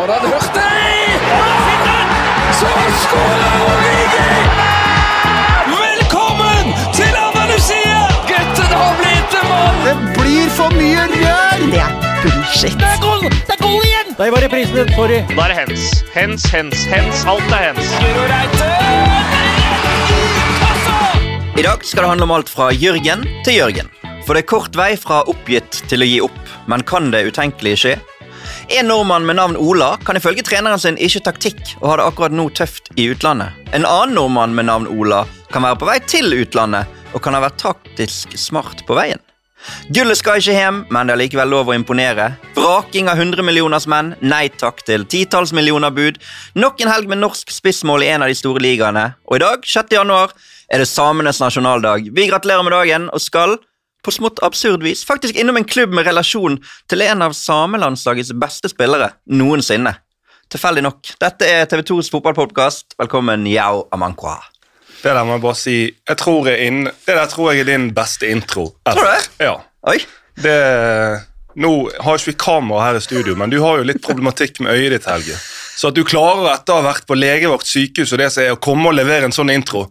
Hørt det? Så skårer Origi! Velkommen til Andalusia! Gutten har blitt en mann! Det blir for mye rør! Det er bullshit. Det er goal! Det er goal igjen! Der var reprisen, sorry. Da er det hens. Hens, hens, hens. Alt er hens. Guro Reite! I dag skal det handle om alt fra Jørgen til Jørgen. For det er kort vei fra oppgitt til å gi opp, men kan det utenkelige skje? En nordmann med navn Ola kan ifølge treneren sin ikke taktikk og har det akkurat nå tøft i utlandet. En annen nordmann med navn Ola kan være på vei til utlandet og kan ha vært taktisk smart på veien. Gullet skal ikke hjem, men det er likevel lov å imponere. Vraking av 100 millioners menn, nei takk til titalls millioner bud. Nok en helg med norsk spissmål i en av de store ligaene. Og i dag, 6. januar, er det samenes nasjonaldag. Vi gratulerer med dagen og skal, på smått absurd vis, faktisk innom en klubb med relasjon til en av samelandslagets beste spillere noensinne. Tilfeldig nok. Dette er TV 2s fotballpodkast. Velkommen, Yao Amankwa. Det der må jeg bare si jeg tror jeg inn, Det der tror jeg er din beste intro. Tror du det? Ja. Oi. Det, nå har ikke vi kamera her i studio, men du har jo litt problematikk med øyet ditt, Helge. Så at du klarer etter å ha vært på legevakt, sykehus og det som er å komme og levere en sånn intro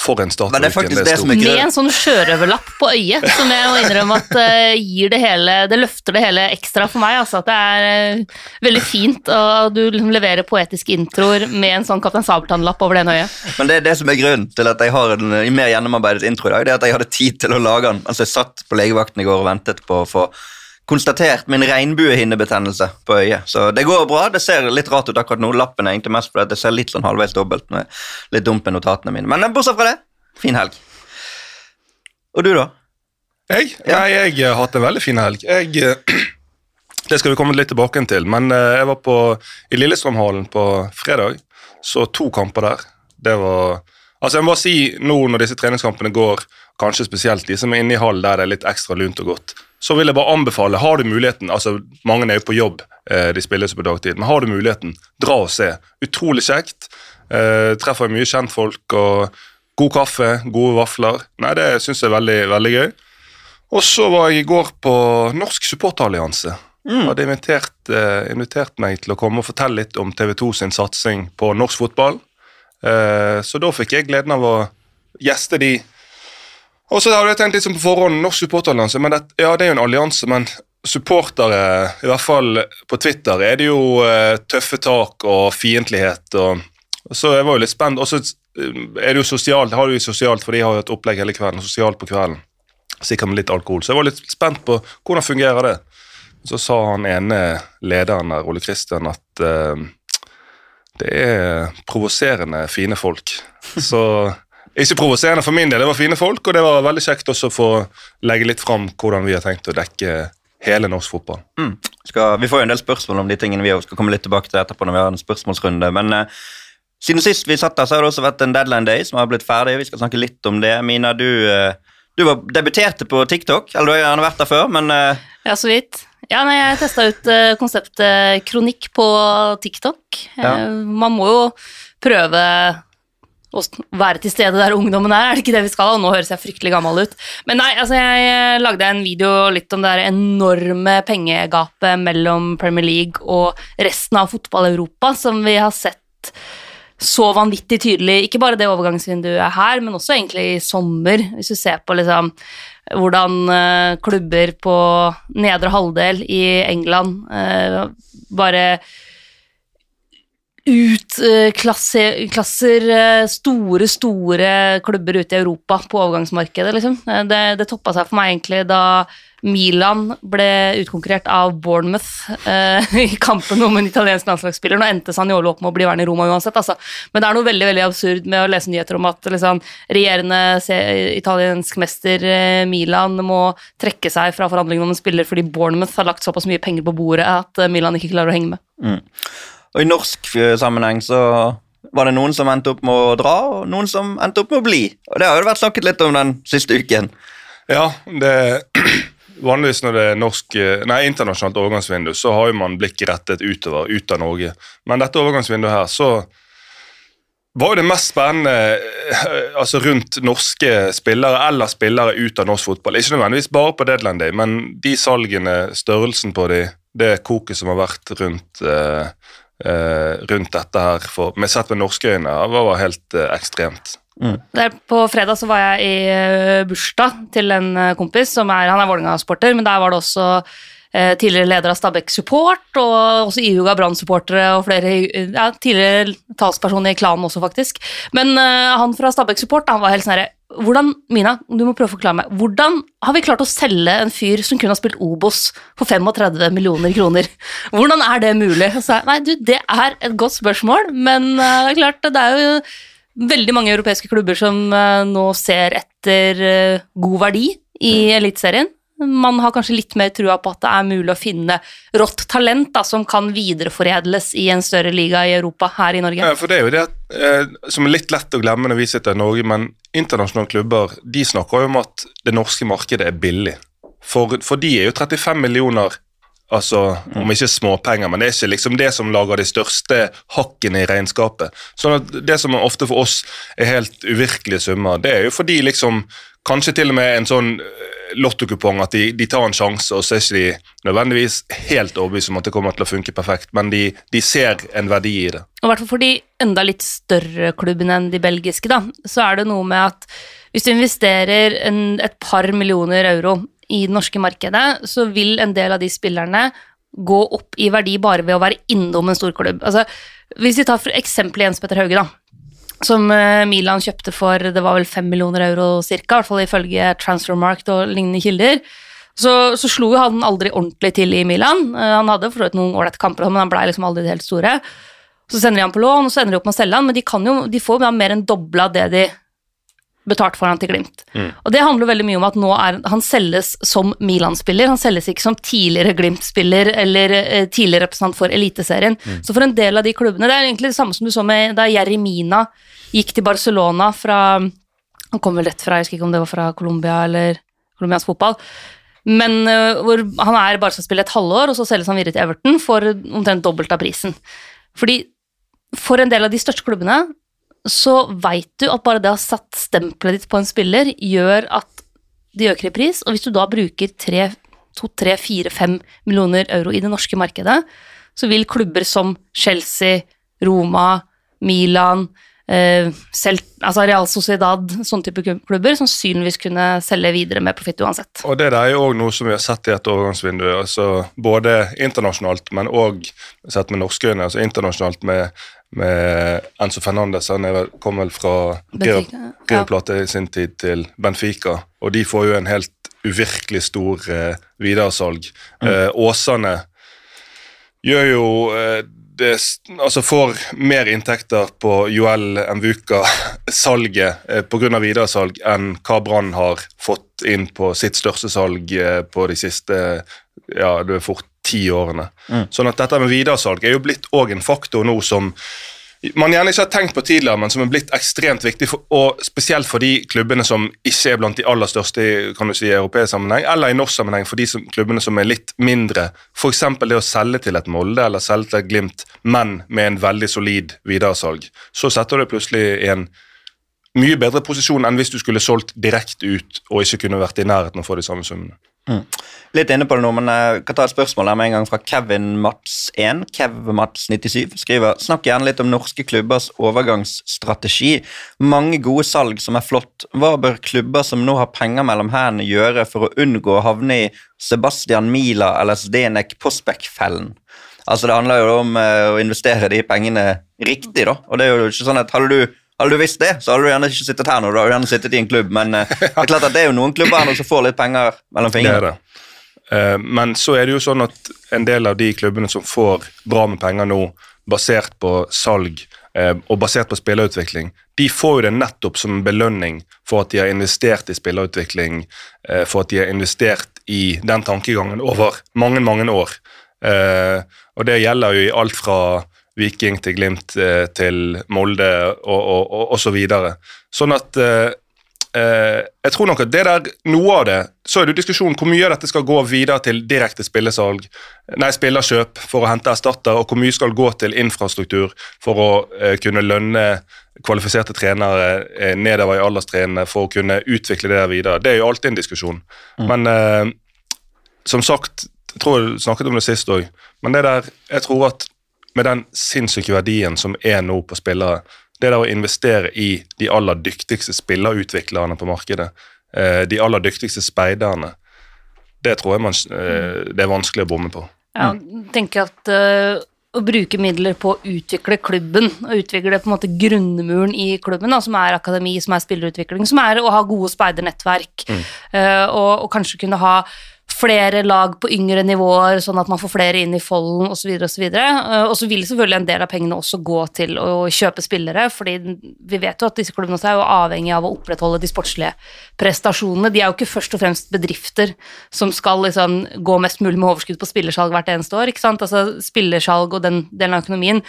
For en start. Men det er faktisk det som er Med en sånn sjørøverlapp på øyet, som jeg må innrømme at uh, gir det hele Det løfter det hele ekstra for meg. Altså, at det er uh, veldig fint, og du liksom leverer poetiske introer med en sånn Kaptein Sabeltann-lapp over det ene øyet. Men det er det som er grunnen til at jeg har en eh, mer gjennomarbeidet intro i dag. Det er at jeg hadde tid til å lage den mens jeg satt på legevakten i går og ventet på å få konstatert min regnbuehinnebetennelse på øyet. Så det går bra. Det ser litt rart ut akkurat nå. Lappen er egentlig mest fordi det ser litt sånn halvveis dobbelt. Med litt dumt med notatene mine. Men bortsett fra det, fin helg. Og du, da? Jeg? Nei, jeg har hatt en veldig fin helg. Jeg, eh, det skal vi komme litt tilbake til, men eh, jeg var på, i Lillestrømhallen på fredag. Så to kamper der. Det var Altså Jeg må bare si nå når disse treningskampene går, kanskje spesielt de som er inne i hall der det er litt ekstra lunt og godt, så vil jeg bare anbefale, har du muligheten altså Mange er jo på jobb, eh, de spilles på dagtid, men har du muligheten, dra og se. Utrolig kjekt. Eh, treffer mye kjentfolk og god kaffe, gode vafler. Nei, det syns jeg er veldig, veldig gøy. Og så var jeg i går på Norsk supporterallianse. Hadde invitert, eh, invitert meg til å komme og fortelle litt om TV2 sin satsing på norsk fotball. Eh, så da fikk jeg gleden av å gjeste de. Og så hadde jeg tenkt litt sånn på forhånd, Norsk supporterallianse, men det, ja, det er jo en allianse, men supportere, i hvert fall på Twitter, er det jo uh, tøffe tak og fiendtlighet og Så jeg var jo litt spent. Og så eh, er det jo sosialt, har du jo sosialt, for de har jo et opplegg hele kvelden, sosialt på kvelden. Sikkert med litt alkohol. Så jeg var litt spent på hvordan fungerer det. Så sa han ene lederen der, Ole Kristian, at uh, det er provoserende fine folk. Så ikke provoserende for min del, det var fine folk, og det var veldig kjekt også å få legge litt fram hvordan vi har tenkt å dekke hele norsk fotball. Mm. Skal, vi får jo en del spørsmål om de tingene vi skal komme litt tilbake til etterpå når vi har en spørsmålsrunde. Men eh, siden sist vi satt der, så har det også vært en deadline day som har blitt ferdig. Vi skal snakke litt om det. Mina, du, eh, du var, debuterte på TikTok. Eller du har gjerne vært der før, men eh, Ja, så vidt. Ja, nei, jeg testa ut eh, konseptet kronikk på TikTok. Ja. Man må jo prøve å være til stede der ungdommen er, er det ikke det vi skal? Og nå høres jeg fryktelig gammel ut. Men nei, altså jeg eh, lagde en video litt om det der enorme pengegapet mellom Premier League og resten av fotball-Europa, som vi har sett så vanvittig tydelig, ikke bare det overgangsvinduet her, men også egentlig i sommer, hvis du ser på liksom hvordan eh, klubber på nedre halvdel i England eh, bare utklasser eh, store, store klubber ute i Europa på overgangsmarkedet, liksom. Eh, Det, det toppa seg for meg egentlig da Milan ble utkonkurrert av Bournemouth eh, i kampen om en italiensk landslagsspiller. Nå endte Sanjolo opp med å bli værende i Roma uansett, altså. Men det er noe veldig veldig absurd med å lese nyheter om at liksom, regjerende italiensk mester eh, Milan må trekke seg fra forhandlingene om en spiller fordi Bournemouth har lagt såpass mye penger på bordet at eh, Milan ikke klarer å henge med. Og i norsk eh, sammenheng så var det noen som endte opp med å dra, og noen som endte opp med å bli. Og det har jo vært snakket litt om den siste uken. Ja, det Vanligvis når det er norsk, eh, nei, internasjonalt overgangsvindu, så har jo man blikket rettet utover, ut av Norge. Men dette overgangsvinduet her, så var jo det mest spennende eh, altså rundt norske spillere eller spillere ut av norsk fotball. Ikke nødvendigvis bare på Deadland day, men de salgene, størrelsen på de, det koket som har vært rundt eh, rundt dette her, for, vi sett med norske øyne, var, var helt eh, ekstremt. Der, på fredag så var jeg i eh, bursdag til en eh, kompis som er, han er Vålerenga-sporter, men der var det også eh, tidligere leder av Stabæk Support, og også ihuga Brann-supportere og flere ja, tidligere talspersoner i klanen også, faktisk. Men eh, han fra Stabæk Support han var helt sånn herre hvordan, Mina, du må prøve å forklare meg. Hvordan har vi klart å selge en fyr som kun har spilt Obos for 35 millioner kroner? Hvordan er det mulig? Så, jeg, nei, du, det er et godt spørsmål, men uh, det klart, det er jo veldig mange europeiske klubber som uh, nå ser etter uh, god verdi i Eliteserien. Man har kanskje litt mer trua på at det er mulig å finne rått talent da, som kan videreforedles i en større liga i Europa her i Norge. Ja, for det er jo det eh, som er litt lett å glemme når vi sitter i Norge, men internasjonale klubber de snakker jo om at det norske markedet er billig. For, for de er jo 35 millioner Altså, Om ikke småpenger, men det er ikke liksom det som lager de største hakkene i regnskapet. Sånn at Det som ofte for oss er helt uvirkelige summer, det er jo fordi liksom Kanskje til og med en sånn eh, lottokupong at de, de tar en sjanse, og så er ikke de nødvendigvis helt overbevist om at det kommer til å funke perfekt, men de, de ser en verdi i det. Og i hvert fall for de enda litt større klubbene enn de belgiske, da, så er det noe med at hvis du investerer en, et par millioner euro i det norske markedet, så vil en del av de spillerne gå opp i verdi bare ved å være innom en storklubb. Altså, hvis vi tar for eksempel Jens Petter Hauge, da, som eh, Milan kjøpte for det var vel fem millioner euro cirka, i hvert fall ifølge Transfermarkt og lignende kilder. Så, så slo jo han aldri ordentlig til i Milan. Eh, Han hadde for noen ålreite kamper, men han blei liksom aldri helt store. Så sender de han på lån, og så ender de opp med å selge han, men de, jo, de får mer enn dobla det de betalt for han til Glimt. Og det handler veldig mye om at nå er han selges som Milan-spiller, han selges ikke som tidligere Glimt-spiller eller eh, tidligere representant for Eliteserien. Så for en del av de klubbene, det er egentlig det samme som du så med da Jeremina gikk til Barcelona fra Han kom vel rett fra, jeg husker ikke om det var fra Colombia eller colombiansk fotball. Men uh, hvor han er bare skal spille et halvår, og så selges han videre til Everton for omtrent dobbelt av prisen. Fordi for en del av de største klubbene så veit du at bare det å ha satt stempelet ditt på en spiller, gjør at det øker i pris, og hvis du da bruker 2-3-4-5 millioner euro i det norske markedet, så vil klubber som Chelsea, Roma, Milan, eh, selv, altså Real Sociedad, sånne type klubber, sannsynligvis kunne selge videre med profitt uansett. Og Det der er jo også noe som vi har sett i et overgangsvindu, altså både internasjonalt, men òg sett med norske øyne. altså Internasjonalt med, med Enzo Fernandes, han er, vel- kom vel fra Benfica, ja. I sin tid til Benfica, og de får jo en helt uvirkelig stor eh, videresalg. Eh, Åsane gjør jo eh, det, altså får mer inntekter på Joel Mvuka-salget eh, pga. videresalg enn hva Brann har fått inn på sitt største salg eh, på de siste ja, det er fort ti årene. Sånn at dette med videresalg er jo blitt òg en faktor nå som man gjerne ikke har tenkt på tidligere, men som er blitt ekstremt viktig, for, og spesielt for de klubbene som ikke er blant de aller største kan du si, i europeisk sammenheng, eller i norsk sammenheng for de som, klubbene som er litt mindre. F.eks. det å selge til et Molde eller selge til et Glimt, men med en veldig solid videresalg. Så setter du plutselig i en mye bedre posisjon enn hvis du skulle solgt direkte ut og ikke kunne vært i nærheten av å få de samme summene. Litt inne på det nå, men jeg kan ta et spørsmål her med en gang fra Kevin Mats1. Kev Mats97 skriver Snakk gjerne litt om norske klubbers overgangsstrategi. Mange gode salg som er flott. Hva bør klubber som nå har penger mellom hendene gjøre for å unngå å havne i Sebastian Mila eller Zdenek Posbekk-fellen? Altså Det handler jo om eh, å investere de pengene riktig, da. Og det er jo ikke sånn at hadde du hadde du visst det, så hadde du gjerne ikke sittet her nå. Du hadde gjerne sittet i en klubb, men eh, det er klart at det er jo noen klubber her nå som får litt penger mellom fingrene. det. Eh, Men så er det jo sånn at en del av de klubbene som får bra med penger nå, basert på salg eh, og basert på spillerutvikling, de får jo det nettopp som en belønning for at de har investert i spillerutvikling, for at de har investert i den tankegangen over mange, mange år. Og det gjelder jo i alt fra Viking til Glimt eh, til Molde og, og, og, og så videre. Sånn at eh, Eh, jeg tror nok at det der, Noe av det så er det jo diskusjon hvor mye av dette skal gå videre til direkte spillesalg, nei, spillerkjøp for å hente erstatter, og hvor mye skal gå til infrastruktur for å eh, kunne lønne kvalifiserte trenere eh, nedover i alderstrinnene for å kunne utvikle det der videre. Det er jo alltid en diskusjon. Men eh, som sagt, jeg tror jeg snakket om det sist òg, men det der, jeg tror at med den sinnssyke verdien som er nå på spillere. Det der å investere i de aller dyktigste spillerutviklerne på markedet, eh, de aller dyktigste speiderne, det tror jeg man, eh, det er vanskelig å bomme på. Ja, tenker at eh, å bruke midler på å utvikle klubben, og utvikle på en måte grunnmuren i klubben, da, som er akademi, som er spillerutvikling, som er å ha gode speidernettverk, eh, og, og kanskje kunne ha flere lag på yngre nivåer, sånn at man får flere inn i folden osv. Og, Uh, og så vil selvfølgelig en del av pengene også gå til å kjøpe spillere, fordi vi vet jo at disse klubbene også er jo avhengig av å opprettholde de sportslige prestasjonene. De er jo ikke først og fremst bedrifter som skal liksom gå mest mulig med overskudd på spillersalg hvert eneste år. ikke sant? Altså Spillersalg og den delen av økonomien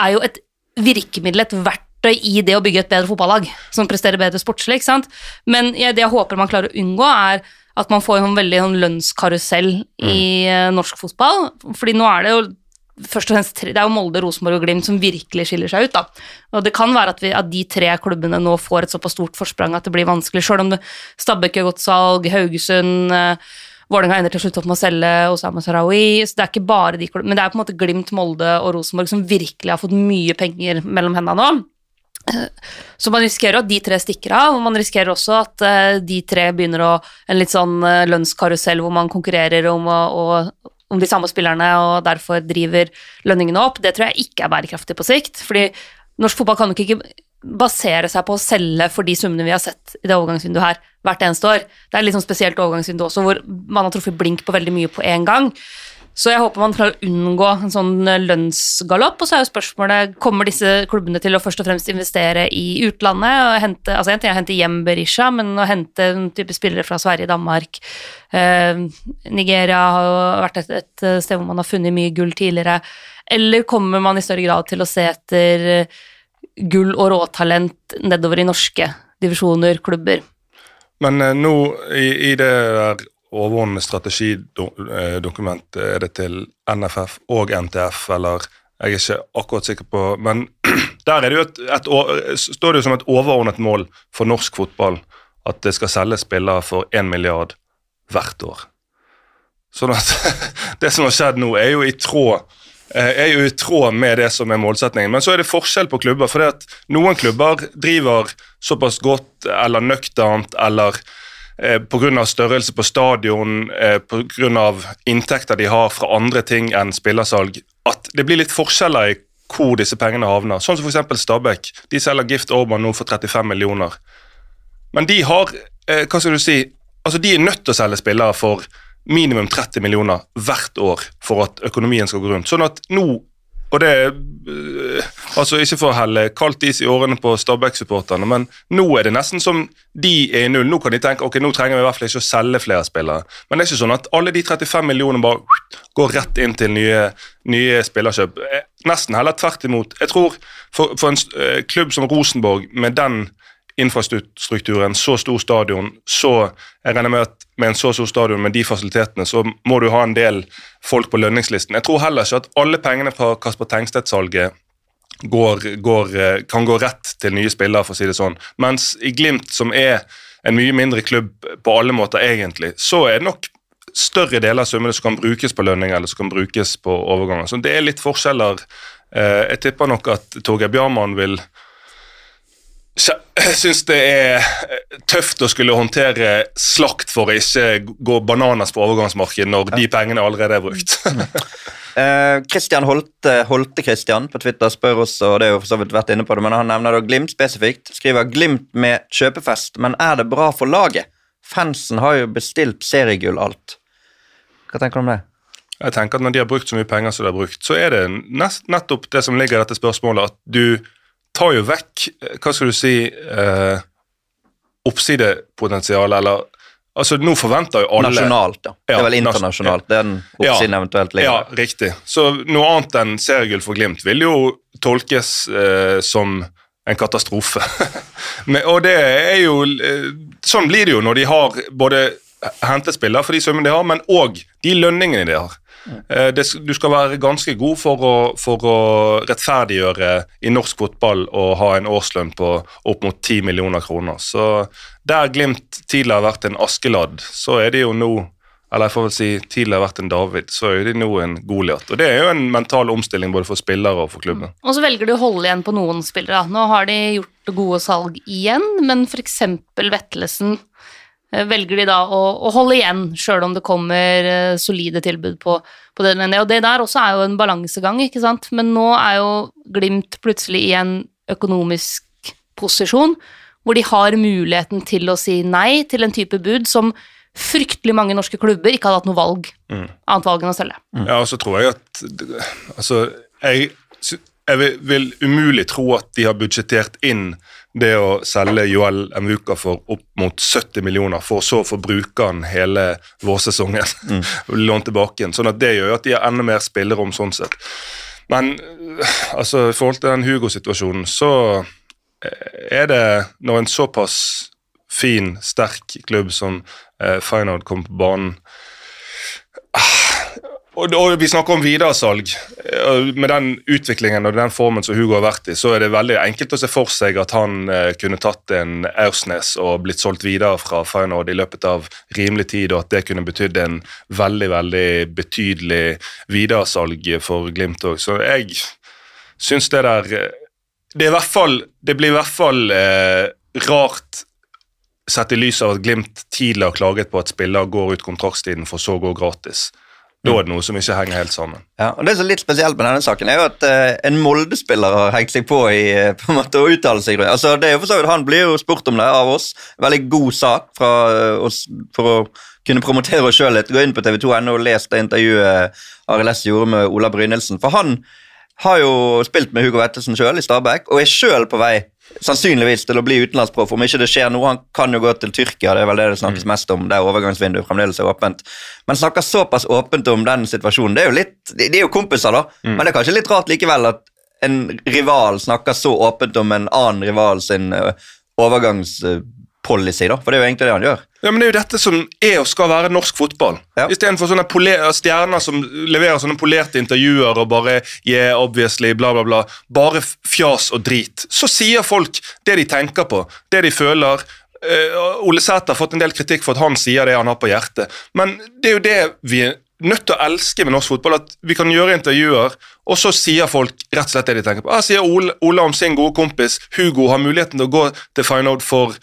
er jo et virkemiddel, et verktøy i det å bygge et bedre fotballag som presterer bedre sportslig. ikke sant? Men ja, det jeg håper man klarer å unngå, er at man får en veldig en lønnskarusell i eh, norsk fotball. Fordi nå er det jo først og fremst tre, det er jo Molde, Rosenborg og Glimt som virkelig skiller seg ut. da. Og Det kan være at, vi, at de tre klubbene nå får et såpass stort forsprang at det blir vanskelig, sjøl om det, Stabæk gjør godt salg, Haugesund eh, Vålerenga ender til slutt opp med å selge Osama Sarawi. så det er ikke bare de klubbene, Men det er på en måte Glimt, Molde og Rosenborg som virkelig har fått mye penger mellom hendene nå. Så man risikerer at de tre stikker av, og man risikerer også at uh, de tre begynner å En litt sånn uh, lønnskarusell hvor man konkurrerer om, og, om de samme spillerne og derfor driver lønningene opp. Det tror jeg ikke er bærekraftig på sikt, fordi norsk fotball kan jo ikke basere seg på å selge for de summene vi har sett i det overgangsvinduet her hvert eneste år. Det er et litt sånn spesielt overgangsvindu også, hvor man har truffet blink på veldig mye på én gang. Så jeg håper man klarer å unngå en sånn eh, lønnsgalopp. Og så er jo spørsmålet kommer disse klubbene til å først og fremst investere i utlandet. og hente, altså En ting er å hente hjem Berisha, men å hente en type spillere fra Sverige, Danmark eh, Nigeria har vært et, et, sted hvor man har funnet mye gull tidligere. Eller kommer man i større grad til å se etter eh, gull og råtalent nedover i norske divisjoner, klubber? Men eh, nå i, i det overordnede strategidokument er det til NFF og NTF, eller jeg er ikke akkurat sikker på Men der er det jo et, et, står det jo som et overordnet mål for norsk fotball at det skal selges spillere for 1 milliard hvert år. Sånn at det som har skjedd nå, er jo i tråd er jo i tråd med det som er målsettingen. Men så er det forskjell på klubber. for Noen klubber driver såpass godt eller nøkternt eller eh, pga. størrelse på stadion, eh, pga. inntekter de har fra andre ting enn spillersalg, at det blir litt forskjeller i hvor disse pengene havner. Sånn som f.eks. Stabæk. De selger Gift Orban nå for 35 millioner. Men de har eh, Hva skal du si? Altså, De er nødt til å selge spillere for minimum 30 millioner hvert år for at økonomien skal gå rundt. Sånn at nå og det øh, altså Ikke for å helle kaldt is i årene på Stabæk-supporterne, men nå er det nesten som de er i null. Nå kan de tenke ok, nå trenger vi i hvert fall ikke å selge flere spillere. Men det er ikke sånn at alle de 35 millionene bare går rett inn til nye, nye spillerkjøp. Eh, nesten heller tvert imot. Jeg tror for, for en uh, klubb som Rosenborg, med den infrastrukturen, så stor stadion, så jeg regner med at med en så stor stadion med de fasilitetene, så må du ha en del folk på lønningslisten. Jeg tror heller ikke at alle pengene fra Kasper Tengstedt-salget eh, kan gå rett til nye spillere, for å si det sånn. Mens i Glimt, som er en mye mindre klubb på alle måter egentlig, så er det nok større deler av summene som kan brukes på lønninger eller som kan brukes på overganger. Så det er litt forskjeller. Eh, jeg tipper nok at Torgeir Bjarmann vil jeg syns det er eh, tøft å skulle håndtere slakt for å ikke gå bananas på overgangsmarkedet når de pengene allerede er brukt. Kristian uh, Holte, Holte Christian på Twitter spør oss, og det er jo for så vidt vært inne på det, men han nevner da Glimt spesifikt. Skriver Glimt med kjøpefest, men er det bra for laget? Fansen har jo bestilt seriegull alt. Hva tenker du om det? Jeg tenker at Når de har brukt så mye penger som de har brukt, så er det nett, nettopp det som ligger i dette spørsmålet, at du tar jo vekk eh, Hva skal du si eh, Oppsidepotensial, eller Altså, Nå forventer jo alle Nasjonalt, ja. Det er vel internasjonalt. Ja. Den oppsiden ja, eventuelt ligger Ja, riktig. Så noe annet enn seriegull for Glimt vil jo tolkes eh, som en katastrofe. Men, og det er jo eh, Sånn blir det jo når de har både hentet spillere for de summene de har, men òg de lønningene de har. Eh, det, du skal være ganske god for å, for å, rettferdiggjøre i norsk fotball å ha en årslønn på opp mot 10 millioner kroner. Så der Glimt tidligere har vært en Askeladd, så er de jo nå eller jeg får vel si tidligere vært en David, så er de nå en Goliat. Og det er jo en mental omstilling både for spillere og for klubben. Og så velger du å holde igjen på noen spillere. Nå har de gjort gode salg igjen, men f.eks. Vetlesen velger de da å, å holde igjen, sjøl om det kommer eh, solide tilbud på, på det. Og det der også er jo en balansegang, ikke sant. Men nå er jo Glimt plutselig i en økonomisk posisjon hvor de har muligheten til å si nei til en type bud som fryktelig mange norske klubber ikke hadde hatt noe valg, Mm. annet valg enn å selge. Ja, og så tror jeg at Altså, jeg, jeg vil umulig tro at de har budsjettert inn det å selge Joel Mvuka for opp mot 70 millioner, for så å få bruke han hele vårsesongen. mm. lånt tilbake igjen. Sånn at det gjør jo at de har enda mer spillerom sånn sett. Men altså, i forhold til den Hugo-situasjonen, så eh, er det når en såpass fin, sterk klubb som eh, Feyenoord kommer på banen og, og vi snakker om videresalg. Eh, Med den utviklingen og den formen som Hugo har vært i, så er det veldig enkelt å se for seg at han eh, kunne tatt en Aursnes og blitt solgt videre fra Feyenoord i løpet av rimelig tid, og at det kunne betydd en veldig veldig betydelig videresalg for Glimt òg. Så jeg syns det der eh, Det, fall, det blir i hvert fall eh, rart sett i lys av at Glimt tidligere klaget på at spiller går ut kontraktstiden for så å gå gratis. Da er det noe som ikke henger helt sammen. Ja, og Det som er litt spesielt med denne saken, er jo at uh, en Molde-spiller har hengt seg på i eh, på en måte å uttale seg. Altså, det er jo for så vidt, Han blir jo spurt om det av oss. Veldig god sak fra uh, oss for å kunne promotere oss sjøl litt. Gå inn på tv2.no og les det intervjuet Arild S gjorde med Ola Brynildsen. For han har jo spilt med Hugo Vettesen sjøl i Stabæk, og er sjøl på vei sannsynligvis til å bli utenlandsproff. Om ikke det skjer noe, han kan jo gå til Tyrkia, det er vel det det snakkes mest om, der overgangsvinduet fremdeles er åpent. Men snakker såpass åpent om den situasjonen. Det er jo litt, de, er jo kompiser, da, men det er kanskje litt rart likevel at en rival snakker så åpent om en annen rival sin uh, overgangspolicy, da, for det er jo egentlig det han gjør. Ja, men Det er jo dette som er og skal være norsk fotball. Ja. Istedenfor sånne stjerner som leverer sånne polerte intervjuer og bare yeah, obviously, bla, bla, bla. Bare fjas og drit. Så sier folk det de tenker på, det de føler. Uh, Ole Sæter har fått en del kritikk for at han sier det han har på hjertet, men det er jo det vi nødt til å elske med norsk fotball. At vi kan gjøre intervjuer, og så sier folk rett og slett det de tenker på. Her sier Ole, Ole om sin gode kompis Hugo har muligheten til å gå til Feyenoord for,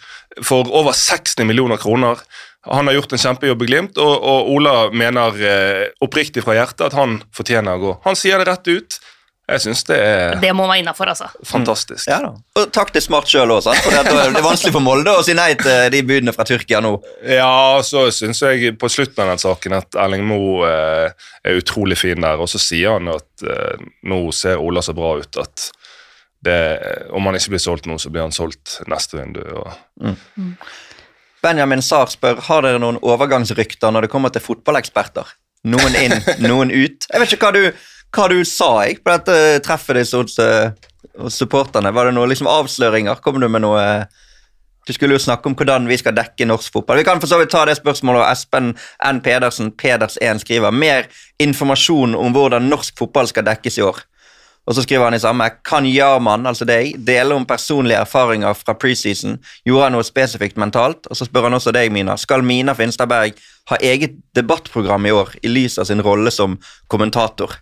for over 60 millioner kroner. Han har gjort en kjempejobb i Glimt, og, og Ola mener eh, oppriktig fra hjertet at han fortjener å gå. Han sier det rett ut. Jeg syns det er Det må være innafor, altså. fantastisk. Ja da. Og taktisk smart sjøl òg, for det er vanskelig for Molde å si nei til de budene fra Tyrkia nå. Ja, så syns jeg på slutten av den saken at Erling Moe eh, er utrolig fin der. Og så sier han at eh, nå ser Ola så bra ut at det, om han ikke blir solgt nå, så blir han solgt neste vindu. Og, Benjamin Sahr spør har dere noen overgangsrykter når det kommer til fotballeksperter. Noen inn, noen ut. Jeg vet ikke hva du, hva du sa jeg, på dette treffet ditt hos, eh, supporterne. Var det noen liksom, avsløringer? Kom du med noe eh, Du skulle jo snakke om hvordan vi skal dekke norsk fotball. Vi kan for så vidt ta det spørsmålet, og Espen N. Pedersen, Peders1, skriver mer informasjon om hvordan norsk fotball skal dekkes i år. Og så skriver han i samme Kan Jarman, altså deg, dele om personlige erfaringer fra preseason? Gjorde han noe spesifikt mentalt? Og så spør han også deg, Mina. Skal Mina Finstadberg ha eget debattprogram i år, i lys av sin rolle som kommentator?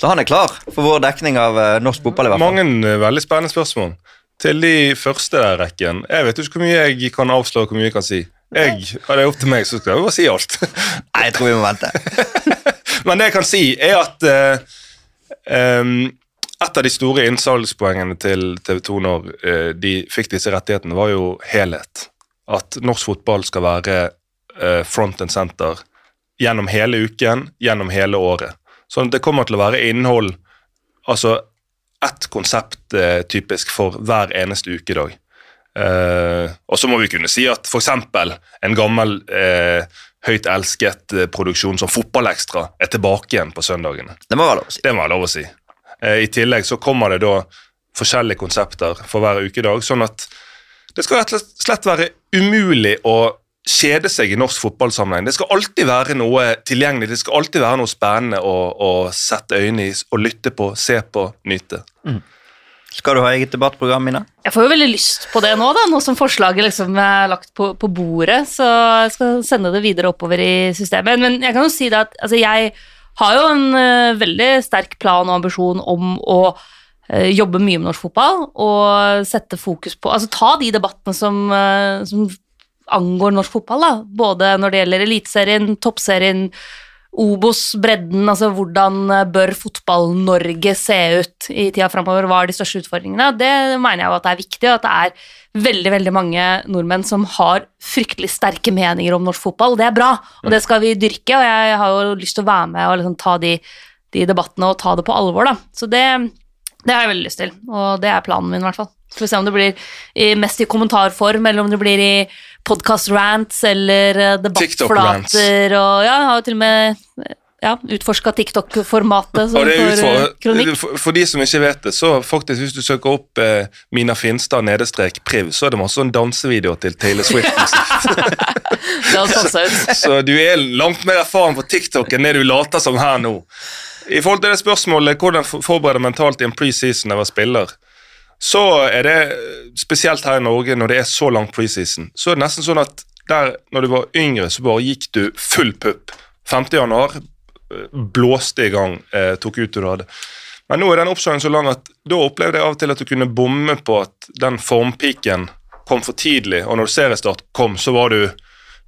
Så han er klar for vår dekning av eh, norsk fotball, i hvert fall. mange eh, veldig spennende spørsmål. Til de første der rekken. Jeg vet ikke hvor mye jeg kan avslå hvor mye jeg kan si. Jeg, og det er opp til meg, så skal jeg bare si alt. Nei, jeg tror vi må vente. Men det jeg kan si, er at uh, um, et av de store innsalgspoengene til TV 2 når uh, de fikk disse rettighetene, var jo helhet. At norsk fotball skal være uh, front and center gjennom hele uken, gjennom hele året. Sånn at det kommer til å være innhold, altså ett konsept eh, typisk for hver eneste ukedag. Eh, og så må vi kunne si at f.eks. en gammel, eh, høyt elsket eh, produksjon som Fotballekstra er tilbake igjen på søndagene. Det må være lov å si. Det må være lov å si. Eh, I tillegg så kommer det da forskjellige konsepter for hver ukedag, sånn at det skal rett og slett være umulig å kjede seg i norsk fotballsammenheng. Det skal alltid være noe tilgjengelig, det skal alltid være noe spennende å, å sette øynene i, og lytte på, se på, nyte. Skal du ha eget debattprogram, Mina? Jeg får jo veldig lyst på det nå, da, nå som forslaget liksom er lagt på, på bordet. Så jeg skal sende det videre oppover i systemet. Men jeg kan jo si det at altså, jeg har jo en uh, veldig sterk plan og ambisjon om å uh, jobbe mye med norsk fotball og sette fokus på Altså ta de debattene som, uh, som angår norsk fotball, da. Både når det gjelder Eliteserien, Toppserien, Obos, bredden, altså hvordan eh, bør Fotball-Norge se ut i tida framover, hva er de største utfordringene? Det mener jeg jo at det er viktig, og at det er veldig veldig mange nordmenn som har fryktelig sterke meninger om norsk fotball. Det er bra, og det skal vi dyrke, og jeg har jo lyst til å være med og liksom ta de, de debattene og ta det på alvor, da. Så det, det har jeg veldig lyst til, og det er planen min, i hvert fall. Så får se om det blir mest i kommentarform, eller om det blir i podkast-rants eller eh, debattflater og Ja, jeg har jo til og med ja, utforska TikTok-formatet for eh, utfor, kronikk. for, for de som ikke vet det, så faktisk hvis du søker opp eh, Mina Finstad nedestrek priv, så er det masse sånn dansevideoer til Taylor. Det seg ut. så du er langt mer erfaren på TikTok enn det du later som her nå. I forhold til det spørsmålet hvordan forbereder forberede mentalt i en preseason av en spiller, så er det spesielt her i Norge når det er så lang preseason, så er det nesten sånn at der når du var yngre, så bare gikk du full pupp. 5. januar eh, blåste i gang, eh, tok ut det du hadde. Men nå er den oppsøkingen så lang at da opplevde jeg av og til at du kunne bomme på at den formpiken kom for tidlig, og når seriestart kom, så var du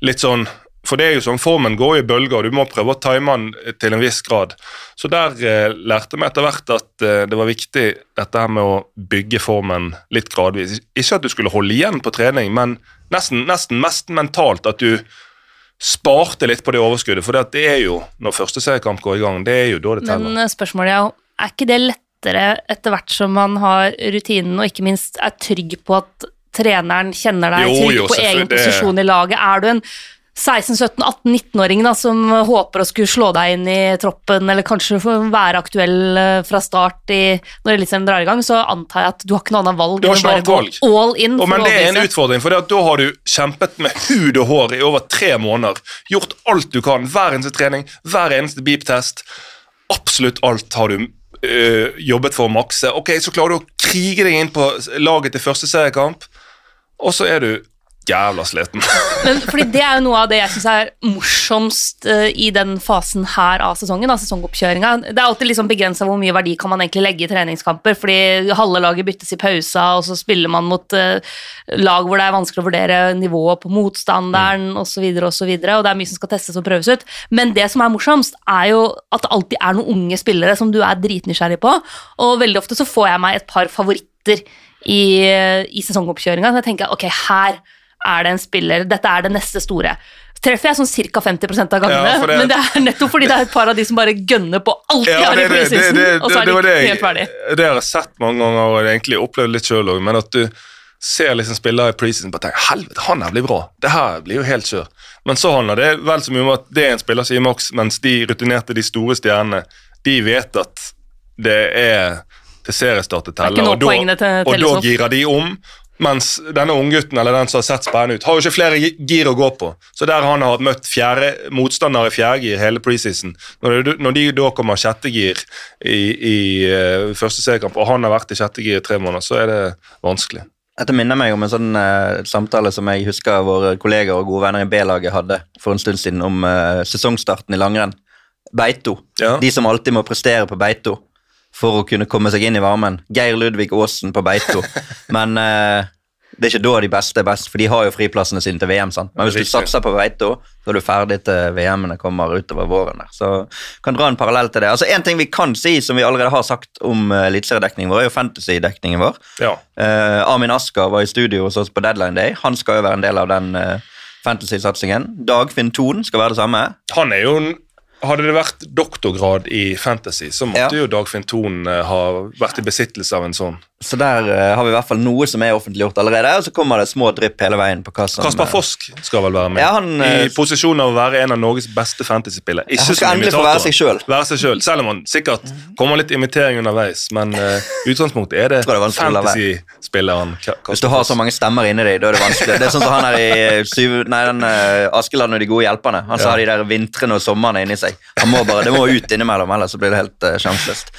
litt sånn For det er jo sånn, formen går i bølger, og du må prøve å time den til en viss grad. Så der eh, lærte vi etter hvert at eh, det var viktig dette her med å bygge formen litt gradvis. Ikke at du skulle holde igjen på trening, men nesten, nesten mest mentalt at du sparte litt på det overskuddet. For det er jo, når første seriekamp går i gang, det er jo da det teller. Men eh, spørsmålet er er ikke det lettere etter hvert som man har rutinen, og ikke minst er trygg på at treneren kjenner deg, Jo, trygg jo, på egen posisjon i laget? Er du en 16-17-18-19-åring da, som håper å skulle slå deg inn i troppen, eller kanskje være aktuell eh, fra start i, når Eliteserien drar i gang, så antar jeg at du har ikke noe annet valg Du har ikke annet valg. all in. Og, men det er en utfordring, for da har du kjempet med hud og hår i over tre måneder. Gjort alt du kan. Hver eneste trening, hver eneste beep-test. Absolutt alt har du øh, jobbet for å makse. Ok, Så klarer du å krige deg inn på laget til første seriekamp, og så er du jævla sliten. Men fordi det er jo noe av det jeg syns er morsomst uh, i den fasen her av sesongen, da, sesongoppkjøringa. Det er alltid liksom begrensa hvor mye verdi kan man egentlig legge i treningskamper, fordi halve laget byttes i pausa, og så spiller man mot uh, lag hvor det er vanskelig å vurdere nivået på motstanderen Mm. osv., og, så videre, og det er mye som skal testes og prøves ut. Men det som er morsomst, er jo at det alltid er noen unge spillere som du er dritnysgjerrig på, og veldig ofte så får jeg meg et par favoritter i, i sesongoppkjøringa. Så jeg tenker ok, her er det en spiller, dette er det neste store. Treffer jeg sånn ca. 50 av gangene, Ja, det- men det er nettopp fordi det er et par av de som bare gønner på alt de har i preseason, og så er det var de det jeg, helt ferdig. det har jeg sett mange ganger og jeg egentlig opplevd litt sjøl òg, men at du ser liksom spillere i preseason og tenker helvete, han her blir bra. Det her blir jo helt kjør. Men så handler det vel så mye om at det er en spiller som gir maks, mens de rutinerte, de store stjernene, de vet at det er til seriestart det er teller, og, da- og da girer de om. Mens denne unggutten eller den som har sett spennende ut, har jo ikke flere gir å gå på. Så der han har møtt fjerde, motstandere i fjerde gir hele preseason, når, når de da kommer sjette gir i, i uh, første seriekamp, og han har vært i sjette gir i tre måneder, så er det vanskelig. Dette minner meg om en sånn uh, samtale som jeg husker våre kolleger og gode venner i B-laget hadde for en stund siden om uh, sesongstarten i langrenn. Beito. Ja. De som alltid må prestere på Beito for å kunne komme seg inn i varmen. Geir Ludvig Aasen på Beito. Men eh, det er ikke da de beste er best, for de har jo friplassene sine til VM. sant? Men hvis du satser på Beito, så er du ferdig til VM-ene kommer utover våren. der. Så kan dra en parallell til det. Altså En ting vi kan si, som vi allerede har sagt om uh, eliteseriedekningen vår, er jo fantasy-dekningen vår. Ja. Eh, Armin Asker var i studio hos oss på Deadline Day. Han skal jo være en del av den uh, fantasy-satsingen. Dagfinn Thon skal være det samme. Han er jo en hadde det vært doktorgrad i fantasy, så måtte Ja. jo Dagfinn Thon eh, ha vært i besittelse av en sånn. Så der uh, har vi i hvert fall noe som er offentliggjort allerede, og så kommer det små drypp hele veien på hva som Kaspar eh, Fosk skal vel være med. Ja, han, eh, I posisjon av å være en av Norges beste fantasyspillere. Ikke han skal endelig få være seg selv. Være selv. Selv om han sikkert kommer litt imitering underveis, men uh, utgangspunktet er det det er fantasyspilleren Hvis du har så mange stemmer inni deg, da er det vanskelig. Det er sånn som han er i eh, syv, nei, den, uh, Askeland og de gode hjelperne. Han sa Ja. de der vintrene og somrene inni seg. Han må bare, Det må ut innimellom, ellers så blir det helt uh, sjanseløst.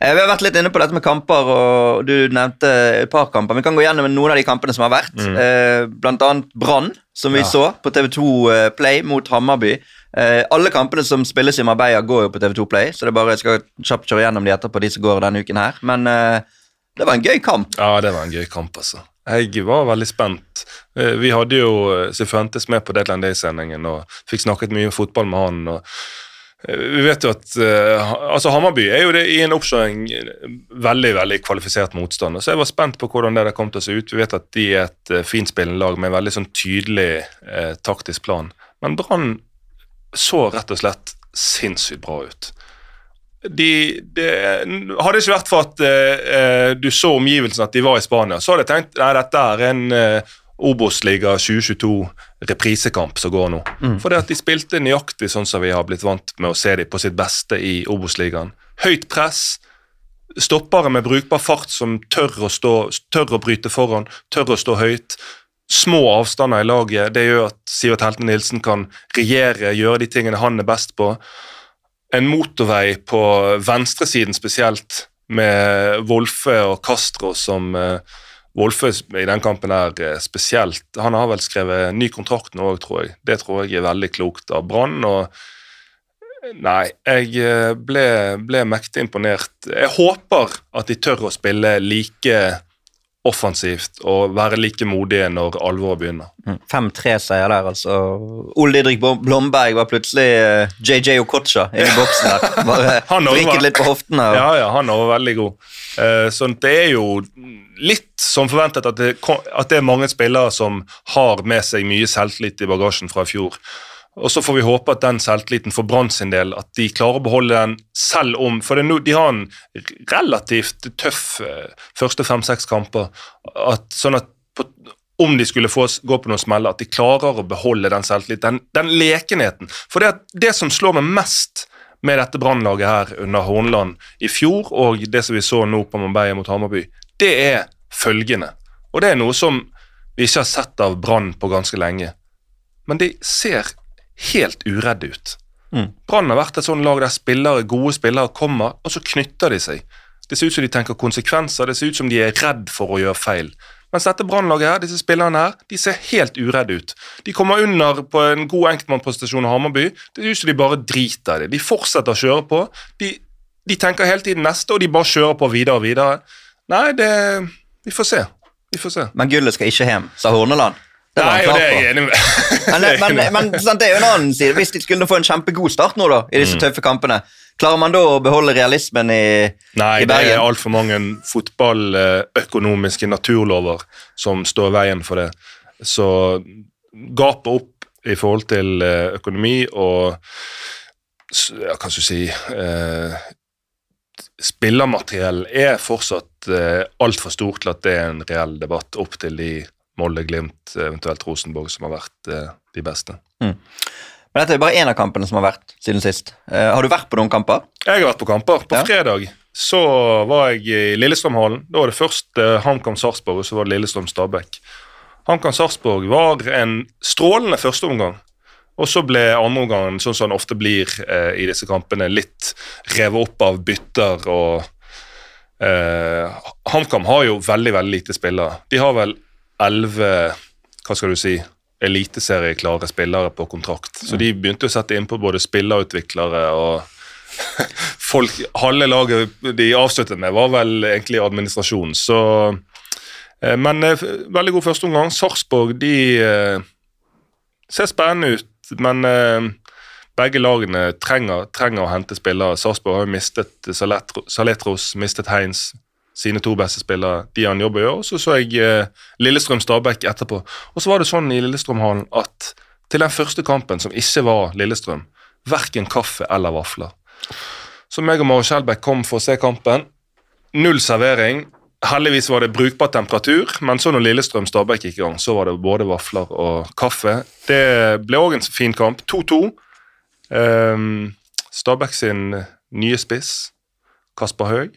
Eh, Vi har vært litt inne på dette med kamper, og du nevnte et par kamper. Vi kan gå gjennom noen av de kampene som har vært. Mm. Blant annet Brann, som vi Ja. så på TV2 eh, Play mot Hammarby. Eh, Alle kampene som spilles i Marbella, går jo på TV2 Play, så det er bare jeg skal kjapt kjøre gjennom de etterpå, de som går denne uken her. Men eh, det var en gøy kamp. Ja, det var en gøy kamp, altså. Jeg var veldig spent. Eh, Vi hadde jo eh, Sifuentes med på Deadline Day-sendingen og fikk snakket mye om fotball med han. og eh, vi vet jo at uh, altså Hammarby er jo det i en oppkjøring eh, veldig veldig kvalifisert motstander, så jeg var spent på hvordan det der kom til å se ut. Vi vet at de er et uh, finspillende lag med en veldig sånn tydelig uh, taktisk plan. Men Brann så rett og slett sinnssykt bra ut. De, de, hadde ikke vært for at uh, eh, du så omgivelsene at de var i Spania, så hadde jeg tenkt nei, dette er en uh, Obos-liga 2022 reprisekamp som går nå. For det at de spilte nøyaktig sånn som vi har blitt vant med å se dem på sitt beste i Obos-ligaen. Høyt press, stoppere med brukbar fart som tør å, stå, tør å bryte foran, tør å stå høyt. Små avstander i laget. Det gjør at Sivert Helten Nilsen kan regjere, gjøre de tingene han er best på. En motorvei på venstresiden spesielt, med Wolfe og Castro som eh, Wolfe i den kampen er eh, spesielt. Han har vel skrevet ny kontrakt nå òg, tror jeg. Det tror jeg er veldig klokt av Brann. og Nei, jeg eh, ble, ble mektig imponert. Jeg håper at de tør å spille like offensivt og være like modige når alvoret begynner. 5-3-seier der, altså. Ole Didrik Blomberg var plutselig eh, JJ Okocha inne i boksen der. Bare vrikket litt på hoftene. Og, Ja, ja, han var veldig god. Eh, Så det er jo litt som forventet at det, at det er mange spillere som har med seg mye selvtillit i bagasjen fra i fjor. Og så får vi håpe at den selvtilliten for Brann sin del, at de klarer å beholde den selv om For nå- de har en relativt tøff eh, første fem-seks kamper. At, sånn at på, om de skulle få, gå på noen smeller, at de klarer å beholde den selvtilliten, den, den lekenheten. For det, det som slår meg mest med dette brannlaget her under Hornland i fjor, og det som vi så nå på Marbella mot Hammarby, det er følgende. Og det er noe som vi ikke har sett av Brann på ganske lenge. Men de ser helt uredde ut. Mm. Brann har vært et sånt lag der spillere, gode spillere kommer, og så knytter de seg. Det ser ut som de tenker konsekvenser, det ser ut som de er redd for å gjøre feil. Mens dette brannlaget her, disse spillerne her, de ser helt uredde ut. De kommer under på en god enkeltmannsprestasjon av Hammarby. Det ser ut som de bare driter i det. De fortsetter å kjøre på. De, de tenker hele tiden neste, og de bare kjører på videre og videre. Nei, det Vi får se. Vi får se. Men gullet skal ikke hjem, sa Horneland. Nei, jo, det er jeg enig med. Men, men, men sant, det er jo en annen side. Hvis de skulle få en kjempegod start nå da, i disse tøffe kampene, klarer man da å beholde realismen i, Nei, i det er Bergen? altfor mange fotballøkonomiske naturlover som står i veien for det. Så gapet opp i forhold til eh, økonomi og ja, hva skal du si eh, Spillermateriell er fortsatt eh, altfor stort til at det er en reell debatt opp til de Molde, Glimt, eventuelt Rosenborg, som har vært eh, de beste. Men dette er bare én av kampene som har vært siden sist. Eh, har du vært på noen kamper? Jeg har vært på kamper. På Ja. fredag så var jeg i Lillestrømhallen. Da var det først eh, HamKam Sarpsborg, og så var det Lillestrøm Stabæk. HamKam Sarpsborg var en strålende førsteomgang. Og så ble andreomgangen, sånn som den ofte blir eh, i disse kampene, litt revet opp av bytter og eh, HamKam har jo veldig, veldig lite spillere. De har vel elleve Hva skal du si? Eliteserieklare spillere på kontrakt. Så de begynte å sette innpå både spillerutviklere og folk, halve laget de avsluttet med, var vel egentlig administrasjon. Så, eh, men eh, veldig god førsteomgang. Sarpsborg de eh, ser spennende ut, men begge lagene trenger, trenger å hente spillere. Sarpsborg har jo mistet Saletros, mistet Heins, sine to beste spillere. De har en jobb å gjøre. Og så så jeg eh, Lillestrøm Stabæk etterpå. Og så var det sånn i Lillestrømhallen at til den første kampen, som ikke var Lillestrøm, verken kaffe eller vafler. Så meg og Mare Skjelbæk kom for å se kampen. Null servering. Heldigvis var det brukbar temperatur, men så når Lillestrøm Stabæk gikk i gang, så var det både vafler og kaffe. Det ble òg en fin kamp. 2-2. Um, Stabæk sin nye spiss, Kasper Høeg.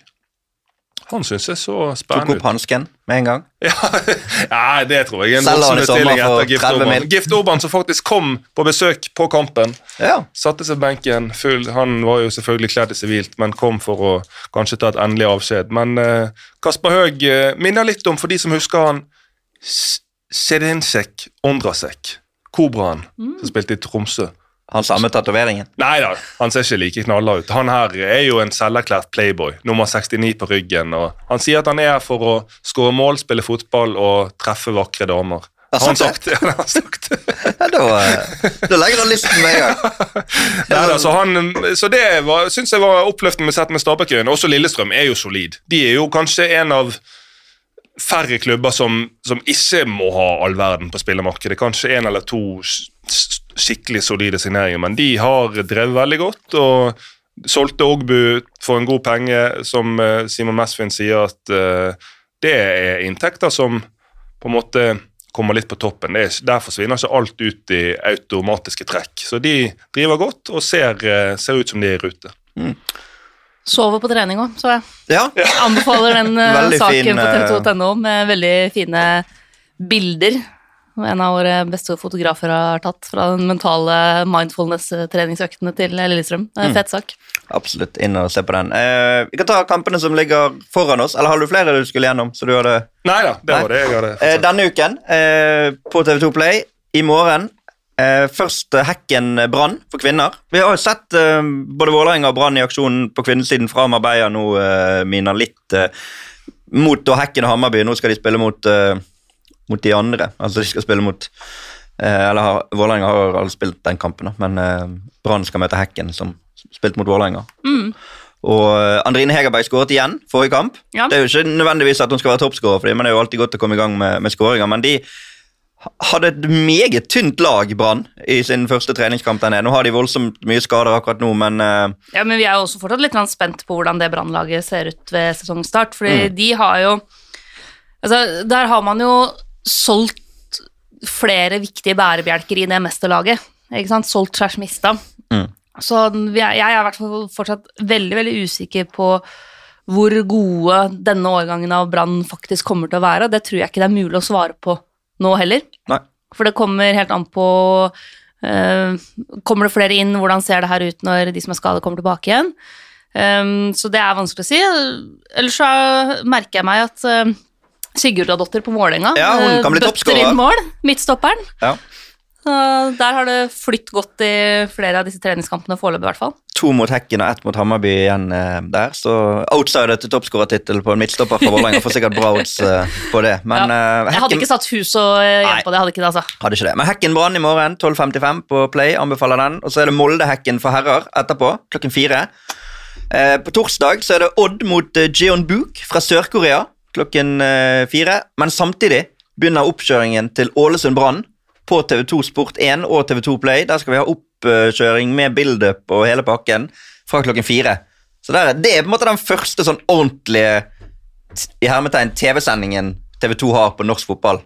Han syns jeg så spennende ut. Tok opp hansken med en gang. Ja, Nei, det tror jeg en Selger han i sommer for etter Gift 30 Orban. mil. Gift Orban som faktisk kom på besøk på kampen. Ja. Satte seg på benken. Full, han var jo selvfølgelig kledd i sivilt, men kom for å kanskje ta et endelig avskjed. Men eh, Kasper Høeg eh, minner litt om, for de som husker han, Sedensek Ondrasek. Kobraen som spilte i Tromsø. Han samme tatoveringen. Nei da, han ser ikke like knalla ut. Han her er jo en selverklært playboy, nummer 69 på ryggen. og Han sier at han er her for å skåre mål, spille fotball og treffe vakre damer. Har han sagt det? Ja, det han sagt. Ja, da, eh, da legger han listen med en gang. Nei, da, så, han, så det syns jeg var oppløftende med sett med Stabæk-øyene. Også Lillestrøm er jo solid. De er jo kanskje en av færre klubber som, som ikke må ha all verden på spillermarkedet. Kanskje en eller to skikkelig solide signeringer, men de har drevet veldig godt. og Solgte Ogbu for en god penge, som eh, Simon Mesvin sier at uh, det er inntekter som på en måte kommer litt på toppen. Det er, der forsvinner ikke alt ut i automatiske trekk. Så de driver godt og ser, eh, ser ut som de er i rute. Sover på trening òg, så jeg. Ja, Anbefaler den saken fin, på eh, tv2.no med veldig fine bilder. En av våre beste fotografer har tatt fra den mentale mindfulness-treningsøktene til Lillestrøm. Mm. Fet fett sak. absolutt. Inn og se på den. Eh, vi kan ta kampene som ligger foran oss. Eller har du flere du skulle gjennom? Så du hadde Nei da, det Nei. var det jeg hadde Eh, denne uken eh, på TV2 Play i morgen eh, først Hekken Brann for kvinner. Vi har jo sett eh, både Vålerenga og Brann i aksjonen på kvinnesiden fra Marbella nå, eh, Mina, litt eh, mot da Hekken og Hammarby. Nå skal de spille mot, eh, mot de andre. Altså de skal spille mot eh, Eller har- Vålerenga har alle spilt den kampen, da, men eh, Brann skal møte Hekken, som spilte mot Vålerenga. Og eh, Andrine Hegerberg skåret igjen forrige kamp. Ja. Det er jo ikke nødvendigvis at hun skal være toppskårer, for dem, men det er jo alltid godt å komme i gang med, med skåringer. Men de hadde et meget tynt lag, Brann, i sin første treningskamp der nede. Nå har de voldsomt mye skader akkurat nå, men uh... Ja, men vi er jo også fortsatt litt spent på hvordan det Brann-laget ser ut ved sesongstart, fordi de har jo Altså, der har man jo solgt flere viktige bærebjelker i det mesterlaget, ikke sant? Solgt slash mista. Mm. Så jeg er i hvert fall fortsatt veldig, veldig usikker på hvor gode denne årgangen av Brann faktisk kommer til å være. Det tror jeg ikke det er mulig å svare på nå heller. nei. For det kommer helt an på Uh, Kommer det flere inn, hvordan ser det her ut når de som er skadet, kommer tilbake igjen? Um, så det er vanskelig å si. Ellers så merker jeg meg at uh, Sigurdadottir på Vålerenga Ja, hun eh, kan bli bøtter inn mål. Midtstopperen. Ja. Så der har det flytt godt i flere av disse treningskampene foreløpig, i hvert fall. To mot Hekken og ett mot Hammarby igjen eh, der, så outsider til toppskårertittel på en midtstopper fra Vålerenga får sikkert bra odds eh, på det. Men Ja. eh, Jeg hadde ikke satt hus og hjem på det. hadde ikke det, altså. hadde ikke det. Men Hekken Brann i morgen 12.55 på Play, anbefaler den. Og så er det Molde-Hekken for herrer etterpå, klokken fire. Eh, på torsdag så er det Odd mot Jeon Buk fra Sør-Korea klokken eh, fire. Men samtidig begynner oppkjøringen til Ålesund Brann på TV2 Sport 1 og TV2 Play. Der skal vi ha oppkjøring med build-up og hele pakken fra klokken fire. Så der, Det er på en måte den første sånn ordentlige i hermetegn TV-sendingen TV2 har på norsk fotball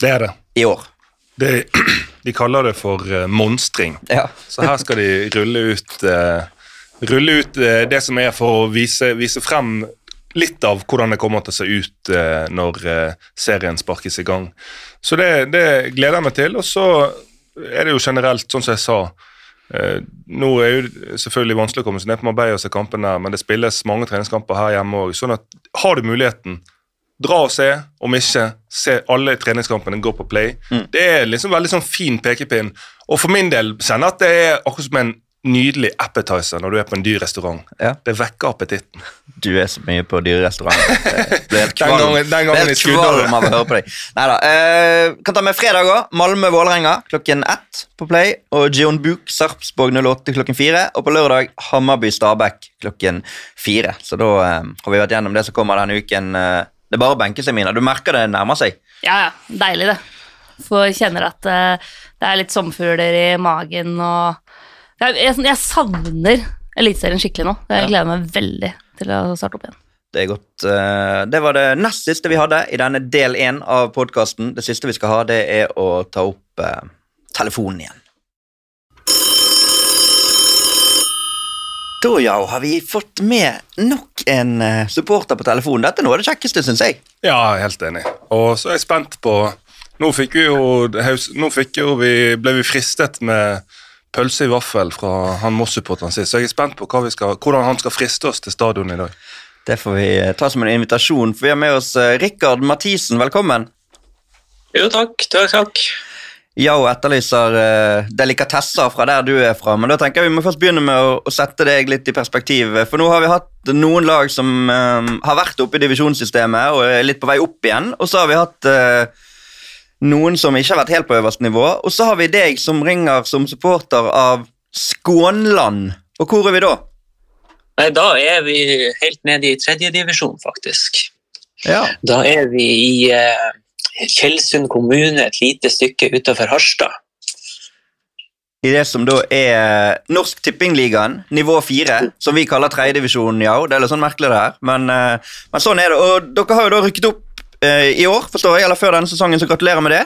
Det er det. i år. det. De kaller det for eh, monstring. Ja. Så her skal de rulle ut, uh, rulle ut det som er for å vise, vise frem litt av hvordan det kommer til å se ut eh, når eh, serien sparkes i gang. Så det, det gleder jeg meg til. Og så er det jo generelt, sånn som jeg sa eh, Nå er jo selvfølgelig vanskelig å komme seg ned på Marbella og se kampene der, men det spilles mange treningskamper her hjemme òg. Sånn at har du muligheten, dra og se. Om ikke, se alle treningskampene gå på play. Det er liksom veldig sånn fin pekepinn. Og for min del kjenner jeg at det er akkurat som en nydelig appetizer når du er på en dyr restaurant. Ja. Det vekker appetitten. Du er så mye på dyrerestaurant. Det et kvalm, av å høre på deg. Neida. Eh, kan ta med fredag òg. Malmö-Vålerenga klokken ett på Play. Og Gion Buk Sarpsborg 08 klokken fire. Og på lørdag Hammarby-Stabæk klokken fire. Så da eh, har vi vært gjennom det som kommer denne uken. Eh, det er bare å benke seg, Mina. Du merker det nærmer seg. Ja, ja. Deilig, det. For jeg kjenner at eh, det er litt sommerfugler i magen og Jeg, jeg, jeg savner Eliteserien skikkelig nå. Jeg Ja. gleder meg veldig til å starte opp igjen. Det er godt. Eh, det var det nest siste vi hadde i denne del én av podkasten. Det siste vi skal ha, det er å ta opp eh, telefonen igjen. Da ja, har vi fått med nok en eh, supporter på telefonen. Dette er noe av det kjekkeste, syns jeg. Ja, helt enig. Og så er jeg spent på Nå fikk vi jo, nå fikk jo vi, ble vi fristet med pølse i vaffel fra han Moss-supporteren sin. så jeg er spent på hva vi skal, hvordan han skal friste oss til stadion i dag. Det får vi eh, ta som en invitasjon. For vi har med oss eh, Rikard Mathisen. Velkommen. Jo, takk. Takk, takk. Yao etterlyser uh, delikatesser fra der du er fra, men da tenker jeg vi må først begynne med å, å sette deg litt i perspektiv. For nå har vi hatt noen lag som eh, har vært oppe i divisjonssystemet og er litt på vei opp igjen, og så har vi hatt eh, noen som ikke har vært helt på øverste nivå, og så har vi deg som ringer som supporter av Skånland. Og hvor er vi da? Nei, da er vi helt nede i tredjedivisjon, faktisk. Ja. Da er vi i eh, Tjeldsund kommune, et lite stykke utenfor Harstad. I det som da er Norsk Tippingligaen, nivå fire, som vi kaller tredjedivisjonen, ja. Det er litt sånn merkelig det her, men, eh, men sånn er det. Og dere har jo da rykket opp eh, i år, forstår jeg, eller før denne sesongen, så gratulerer med det.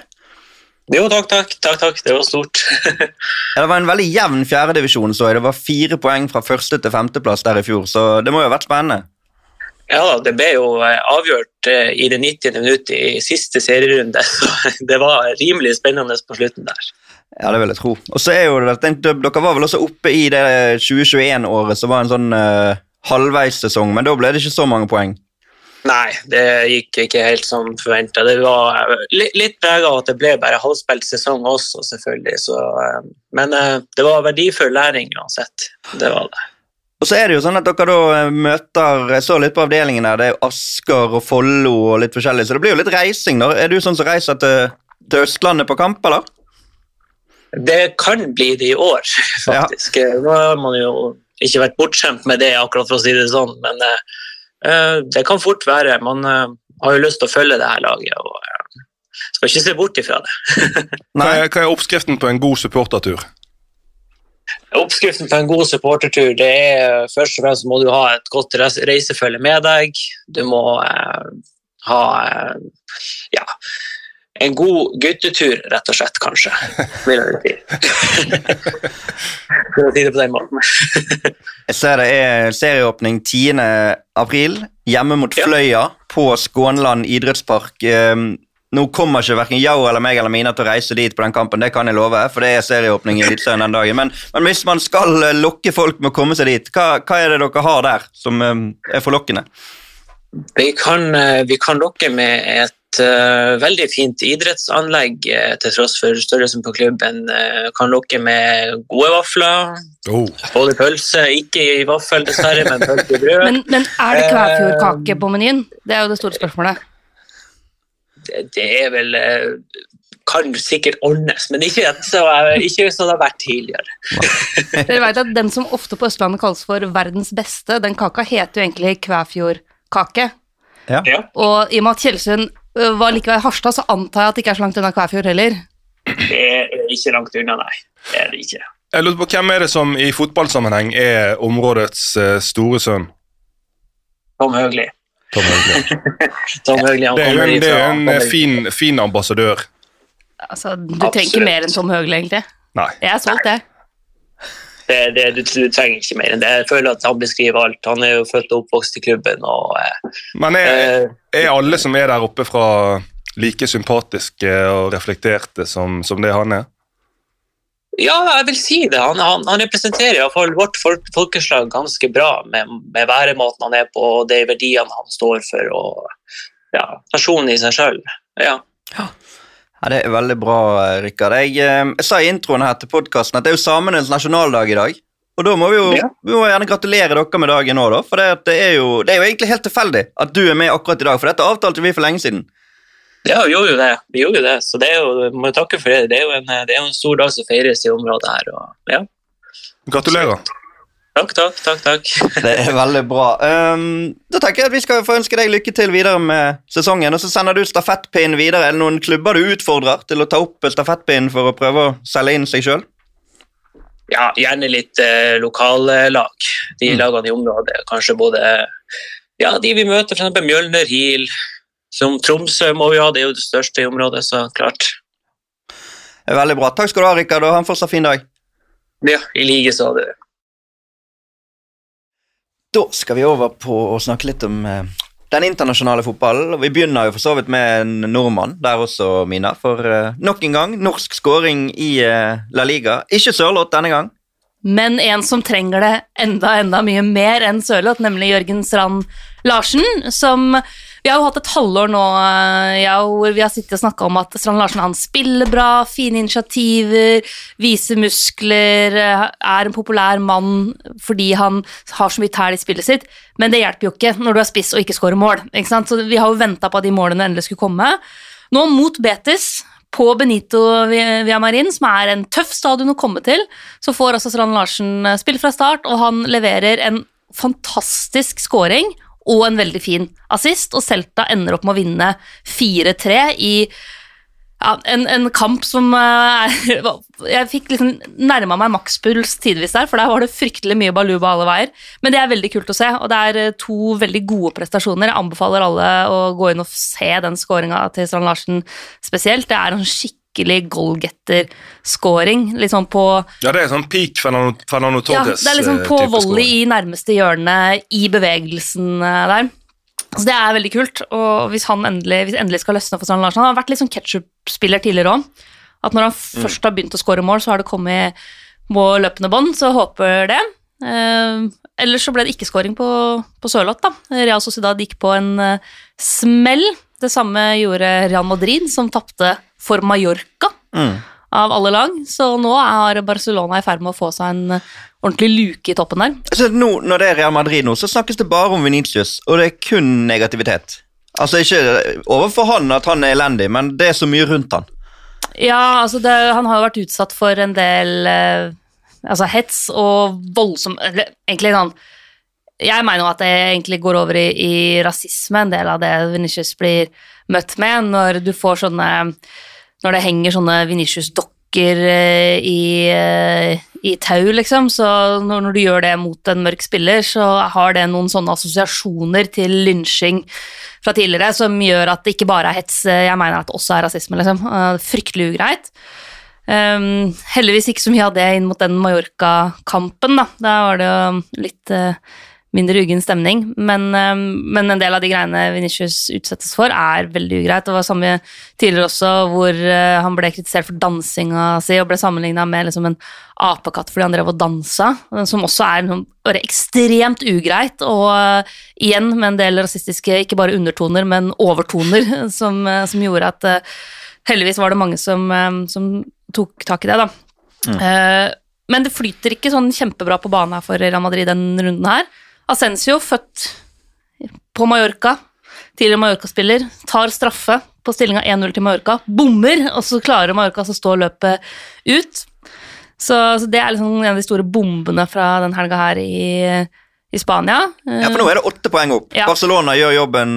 Jo, takk, takk. takk, takk. Det var stort. Det var en veldig jevn fjerdedivisjon, så jeg. Det var fire poeng fra første til femteplass der i fjor, så det må jo ha vært spennende. ja det ble jo eh, avgjort eh, i det 90. minuttet i siste serierunde, så det var rimelig spennende på slutten der. Ja, det vil jeg tro. Og så er jo det, tenk, Dere var vel også oppe i det 2021-året, som var en sånn uh, halvveissesong, men da ble det ikke så mange poeng. Nei, det gikk ikke helt som forventa. Det var eh, litt, prega av at det ble bare halvspilt sesong også, selvfølgelig. Så, eh, men eh, det var verdifull læring uansett. Det var det. Og så er det jo sånn at dere da møter Jeg så litt på avdelingen her. Det er Asker og Follo og litt forskjellig, så det blir jo litt reising. da. Er du sånn som reiser til, til Østlandet på kamp, eller? Det kan bli det i år, faktisk. Nå har man jo ikke vært bortskjemt med det, akkurat for å si det sånn, men eh, det kan fort være. Man eh, har jo lyst til å følge det her laget og eh, skal ikke se bort ifra det. Er, hva er oppskriften på en god supportertur? Oppskriften på en god supportertur det er først og fremst må du ha et godt reisefølge med deg. Du må eh, ha eh, ja, en god guttetur, rett og slett, kanskje. Vil jeg si. For å si det på den måten. Jeg ser det er serieåpning 10. april, hjemme mot Ja. Fløya på Skånland idrettspark. Eh, Nå kommer ikke hverken Yao eller meg eller Mina til å reise dit på den kampen, det kan jeg love, for det er serieåpning i Eliteserien den dagen. Men, men hvis man skal eh, lokke folk med å komme seg dit, hva, hva er det dere har der som eh, er forlokkende? Vi kan, eh, vi kan lokke med et eh, veldig fint idrettsanlegg eh, til tross for størrelsen på klubben. Uh, kan lokke med gode vafler, Oh. både pølse, ikke i vaffel dessverre, men pølse i brød. Men, men er det kvæfjordkake på menyen? Det er jo det store spørsmålet. det, det er vel Kan sikkert ordnes, men ikke så, ikke som det har vært tidligere. Dere vet at Den som ofte på Østlandet kalles for verdens beste, den kaka heter jo egentlig Kvæfjordkake. Ja. Og i og med at Tjeldsund var likevel Harstad, så antar jeg at det ikke er så langt unna Kvæfjord heller. Det er ikke langt unna, nei. Det er det ikke. Jeg lurer på Hvem er det som i fotballsammenheng er områdets eh, store sønn? Tom Høgli. Tom Høgli. Tom Høgli han Det er jo en, det er en eh, fin, fin ambassadør. Altså, Du trenger ikke mer enn Tom Høgli, egentlig. Nei. Jeg er solgt, jeg. Det, det, du, du trenger ikke mer enn det. Jeg føler at han beskriver alt. Han er jo født og oppvokst i klubben. og eh, Men er, eh, er alle som er der oppe fra like sympatiske og reflekterte som, som det han er? Ja, jeg vil si det. Han, han, han representerer i hvert fall vårt folk, folkeslag ganske bra med, med væremåten han er på og de verdiene han står for. og ja, Personen i seg sjøl. Ja. Ja, Det er veldig bra, Rikard. Jeg, eh, jeg sa i introen her til podkasten at det er jo samenes nasjonaldag i dag. Og da må vi jo Ja. vi må gjerne gratulere dere med dagen nå, da. For det, at det, er jo, det er jo egentlig helt tilfeldig at du er med akkurat i dag, for dette avtalte vi for lenge siden. Ja, vi gjorde jo det. Vi gjorde det. Så det er jo, må jeg takke for det. Det er jo en, det er jo en stor dag som feires i området her. Og, ja. Gratulerer. Takk, takk, takk. takk. Det er veldig bra. Um, da tenker jeg at Vi skal få ønske deg lykke til videre med sesongen. og Så sender du stafettpinnen videre. Er det noen klubber du utfordrer til å ta opp stafettpinnen for å prøve å selge inn seg sjøl? Ja, gjerne litt eh, lokallag. De lagene i området. Kanskje både ja, de vi møter, f.eks. Mjølner, Hil. Som Tromsø må vi ha, det er jo det største i området, så klart. Veldig bra. Takk skal du ha, Rikard, og ha en fortsatt fin dag. Ja, i like så. Det. Da skal vi over på å snakke litt om eh, den internasjonale fotballen. Vi begynner jo for så vidt med en nordmann der også, Mina. For eh, nok en gang norsk scoring i eh, La Liga. Ikke Sørloth denne gang. Men en som trenger det enda, enda mye mer enn Sørloth, nemlig Jørgen Strand Larsen, som Vi har jo hatt et halvår nå eh, ja, hvor vi har sittet og snakka om at Strand Larsen han spiller bra, fine initiativer, viser muskler, eh, er en populær mann fordi han har så mye tæl i spillet sitt, men det hjelper jo ikke når du er spiss og ikke scorer mål. Ikke? Så vi har jo venta på at de målene endelig skulle komme. Nå mot Betis, på Benito Villamarin, som er en tøff stadion å komme til, så får altså Strand Larsen spill spille fra start, og han leverer en fantastisk scoring og en veldig fin assist, og Celta ender opp med å vinne 4-3 i ja, en, en, kamp som uh, Jeg fikk liksom nærma meg makspuls tidvis der, for der var det fryktelig mye baluba alle veier. Men det er veldig kult å se, og det er uh, to veldig gode prestasjoner. Jeg anbefaler alle å gå inn og se den skåringa til Strand Larsen spesielt. Det er en skikkelig skikkelig goalgetter-scoring. Liksom på Ja, det er sånn peak Fernando, Fernando Torres. Ja, det er liksom på volley i nærmeste hjørne i bevegelsen der. Så det er veldig kult. Og hvis han endelig, hvis endelig skal løsne for Strand Larsen Han har vært litt sånn ketsjup-spiller tidligere òg. At når han mm. først har begynt å score mål, så har det kommet på løpende bånd, så håper det. Eh, ellers så ble det ikke-scoring på, på Sørloth, da. Real Sociedad gikk på en uh, smell. Det samme gjorde Real Madrid, som tapte for Mallorca, mm. av alle lag. Så nå er Barcelona i ferd med å få seg en ordentlig luke i toppen der. Så nå, Når det er Real Madrid nå, så snakkes det bare om Venitius, og det er kun negativitet. Altså Ikke overfor han at han er elendig, men det er så mye rundt han. Ja, altså det, han har jo vært utsatt for en del eh, altså hets og voldsom Egentlig sånn Jeg mener jo at det egentlig går over i, i rasisme, en del av det Venitius blir møtt med, når du får sånne når det henger sånne Venitius-dokker eh, i, eh, i, tau, liksom, så når, når, du gjør det mot en mørk spiller, så har det noen sånne assosiasjoner til lynsjing fra tidligere som gjør at det ikke bare er hets, eh, jeg mener at det også er rasisme, liksom. Fryktelig ugreit. Um, heldigvis ikke så mye av det inn mot den Mallorca-kampen, da. Da var det jo litt uh, mindre uggen stemning. Men, eh, men, en del av de greiene Venitius utsettes for, er veldig ugreit. Det var samme tidligere også, hvor eh, han ble kritisert for dansinga si og ble sammenligna med liksom en apekatt fordi han drev og dansa, som også er noe, ekstremt ugreit. Og igjen med en del rasistiske, ikke bare undertoner, men overtoner, som, som gjorde at heldigvis var det mange som, som, tok tak i det, da. Mm. men det flyter ikke sånn kjempebra på banen her for Real Madrid denne runden her. Ascencio, født på Mallorca, tidligere Mallorca-spiller, tar straffe på stillinga 1-0 til Mallorca, bommer, og så klarer Mallorca å stå løpet ut. Så, så, det er liksom en av de store bombene fra den helga her i i Spania. Ja, For nå er det åtte poeng opp. Ja. Barcelona gjør jobben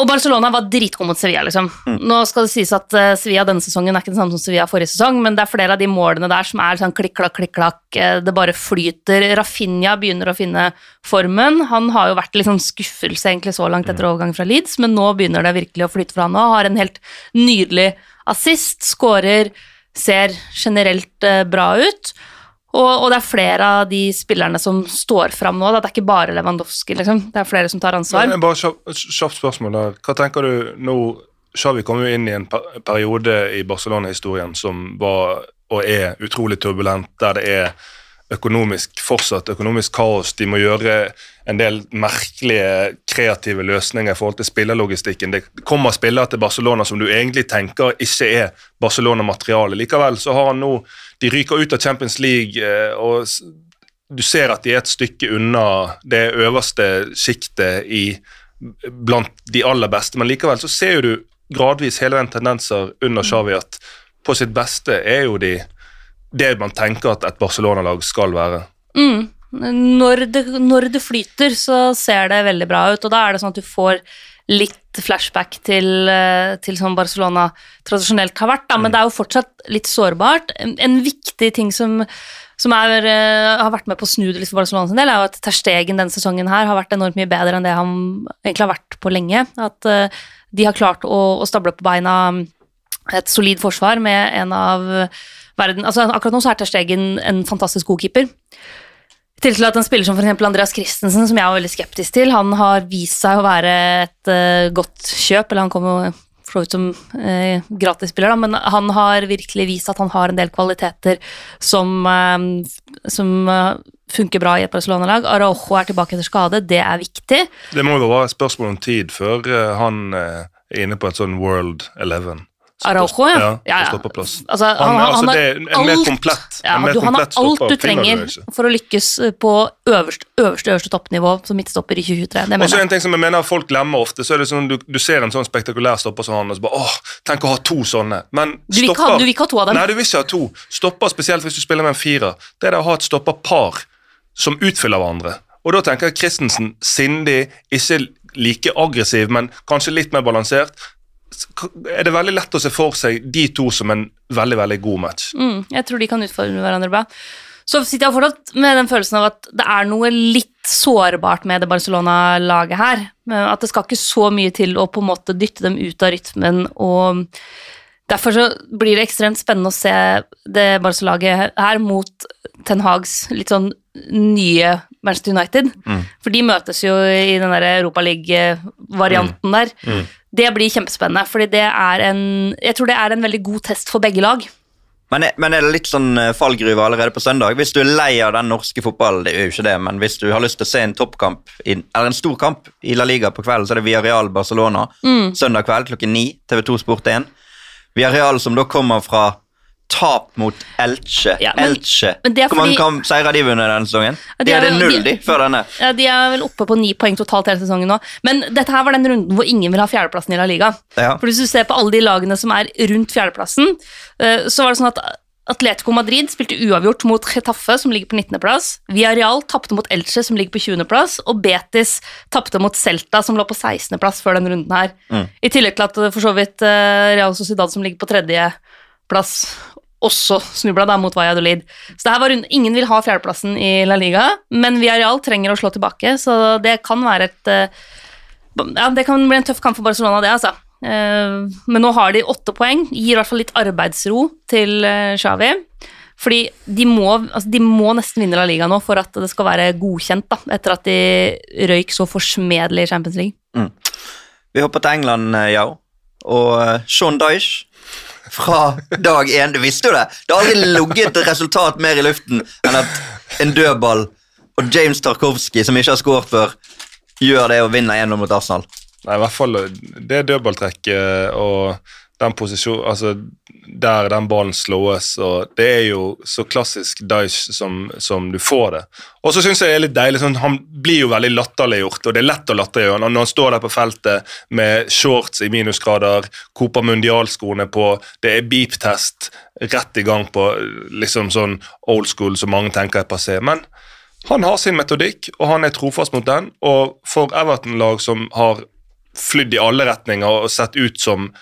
Og Barcelona var dritgod mot Sevilla. liksom. Mm. Nå skal det sies at uh, Sevilla denne sesongen er ikke det samme som Sevilla forrige sesong, men det er flere av de målene der som er sånn klikk-klakk, klikk-klakk. Uh, det bare flyter. Rafinha begynner å finne formen. Han har jo vært litt sånn skuffelse egentlig så langt etter mm. overgangen fra Leeds, men nå begynner det virkelig å flyte for han òg. Har en helt nydelig assist, skårer, ser generelt uh, bra ut. Og, og, det er flere av de spillerne som står fram nå. Da. Det er ikke bare Lewandowski, liksom. Det er flere som tar ansvar. Men, bare Kjapt spørsmål. der. Hva tenker du nå Xavi kom jo inn i en periode i Barcelona-historien som var og er utrolig turbulent, der det er økonomisk, fortsatt økonomisk kaos. De må gjøre en del merkelige, kreative løsninger i forhold til spillerlogistikken. Det kommer spillere til Barcelona som du egentlig tenker ikke er Barcelona-materiale. Likevel så har han nå De ryker ut av Champions League, eh, og du ser at de er et stykke unna det øverste sjiktet blant de aller beste, men likevel så ser du gradvis hele den tendenser under Xavi at på sitt beste er jo de det man tenker at et Barcelona-lag skal være. Mm. Når, det, når, det, flyter, så ser det veldig bra ut, og da er det sånn at du får litt flashback til, eh, til sånn Barcelona tradisjonelt har vært, da, men mm. det er jo fortsatt litt sårbart. En, en viktig ting som, som er, uh, har vært med på å snu det liksom Barcelona sin del, er jo at Terstegen denne sesongen her har vært enormt mye bedre enn det han egentlig har vært på lenge. At uh, de har klart å, å stable på beina et solid forsvar med en av verden altså Akkurat nå så er Ter Stegen en fantastisk god keeper. Til til at en spiller som eksempel Andreas Christensen, som jeg var veldig skeptisk til, han har vist seg å være et uh, godt kjøp, eller han kom jo for så vidt som uh, gratisspiller, da, men han har virkelig vist at han har en del kvaliteter som, uh, som funker bra i et Barcelona-lag. Araujo er tilbake etter skade, det er viktig. Det må jo være et spørsmål om tid før han er inne på et sånn World Eleven. Araujo, ja. Ja, Ja, på plass. Altså, han, Han, altså, det er en mer komplett, Ja, en mer du, han har alt du trenger for å lykkes på øverste, øverste, øverste toppnivå som midtstopper i 2023. Det Og så en ting som jeg mener folk glemmer ofte, så er det sånn du, du ser en sånn spektakulær stopper som han, og så bare åh, tenk å ha to sånne. Men Du vil, ikke ha, du vil ikke ha to av dem. Nei, du vil ikke ha to. Stopper, spesielt hvis du spiller med en firer, det er det å ha et stopperpar som utfyller hverandre. Og da tenker jeg Christensen sindig, ikke like aggressiv, men kanskje litt mer balansert. Er det veldig lett å se for seg de to som en veldig, veldig god match? Mm, jeg tror de kan utfordre hverandre bra. Så sitter jeg fortsatt med den følelsen av at det er noe litt sårbart med det Barcelona-laget her. At det skal ikke så mye til å på en måte dytte dem ut av rytmen. og Derfor så blir det ekstremt spennende å se det Barca-laget her mot Ten Hags litt sånn nye Manchester United. For de møtes jo i den der Europaliga-varianten der. Det blir kjempespennende, fordi det er en Jeg tror det er en veldig god test for begge lag. Men men er det litt sånn eh, fallgruve allerede på søndag? Hvis du er lei av den norske fotballen, det er jo ikke det, men hvis du har lyst til å se en toppkamp, eller en stor kamp i La Liga på kvelden, så er det Villarreal Barcelona søndag kveld klokken ni, TV2 Sport 1. Villarreal som da kommer fra tap mot Elche. Ja, men- Elche. men det Hvor mange kamp seier har de vunnet denne sesongen? De De hadde jo- null, de- før denne. Ja, De er vel oppe på ni poeng totalt hele sesongen nå. Men dette her var den runden hvor ingen vil ha fjerdeplassen i La Liga. Ja. For Hvis du ser på alle de lagene som er rundt fjerdeplassen, eh, så var det sånn at Atletico Madrid spilte uavgjort mot Getafe, som ligger på 19.-plass. Villarreal tapte mot Elche, som ligger på 20.-plass. Og Betis tapte mot Celta, som lå på 16.-plass før denne runden her. I tillegg til at eh, for så vidt eh, Real Sociedad, som ligger på tredjeplass, også snubla da mot Valladolid. Så det her var rundt, Ingen vil ha fjerdeplassen i La Liga, men Villarreal trenger å slå tilbake, så det kan være et eh, ja, Det kan bli en tøff kamp for Barcelona, det, altså. Eh, Men nå har de åtte poeng, gir i hvert fall litt arbeidsro til eh, Xavi. Fordi de må, altså de må nesten vinne La Liga nå for at det skal være godkjent, da, etter at de røyk så forsmedelig i Champions League. Vi hopper til England, ja. Og Sean Dyche fra dag én. Du visste jo det! Det har aldri ligget et resultat mer i luften enn at en dødball og James Tarkovsky, som ikke har skåret før, gjør det og vinner 1-0 mot Arsenal. Nei, i hvert fall det dødballtrekket og den posisjonen Altså, der den ballen slås, og det er jo så klassisk Dice som, som du får det. Og så syns jeg det er litt deilig, sånn, han blir jo veldig latterliggjort, og det er lett å latterliggjøre han. Når han står der på feltet med shorts i minusgrader, Copa Mundial-skoene på, det er beep-test rett i gang på liksom sånn old school som mange tenker er passé. Men han har sin metodikk, og han er trofast mot den. Og for Everton-lag som har flydd i alle retninger og sett ut som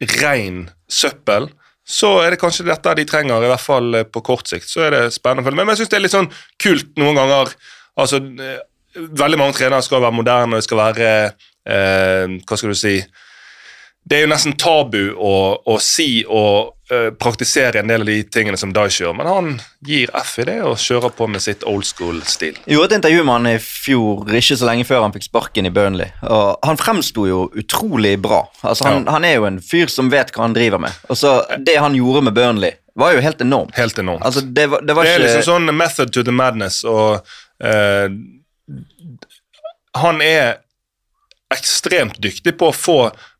ren søppel, så er det kanskje dette de trenger, i hvert fall eh, på kort sikt. Så er det spennende å følge med. Men jeg syns det er litt sånn kult noen ganger. Altså, eh, veldig mange trenere skal være moderne, det skal være eh, Hva skal du si Det er jo nesten tabu å, å si og uh, praktisere en del av de tingene som Dyche gjør, men han gir F i det og kjører på med sitt old school-stil. Gjorde et intervju med han i fjor, ikke så lenge før han fikk sparken i Burnley. Og han fremsto jo utrolig bra. Altså, han, Ja. han er jo en fyr som vet hva han driver med. Og så Det han gjorde med Burnley, var jo helt enormt. Helt enormt. Altså, det var, det var det er ikke liksom sånn method to the madness, og uh, han er ekstremt dyktig på å få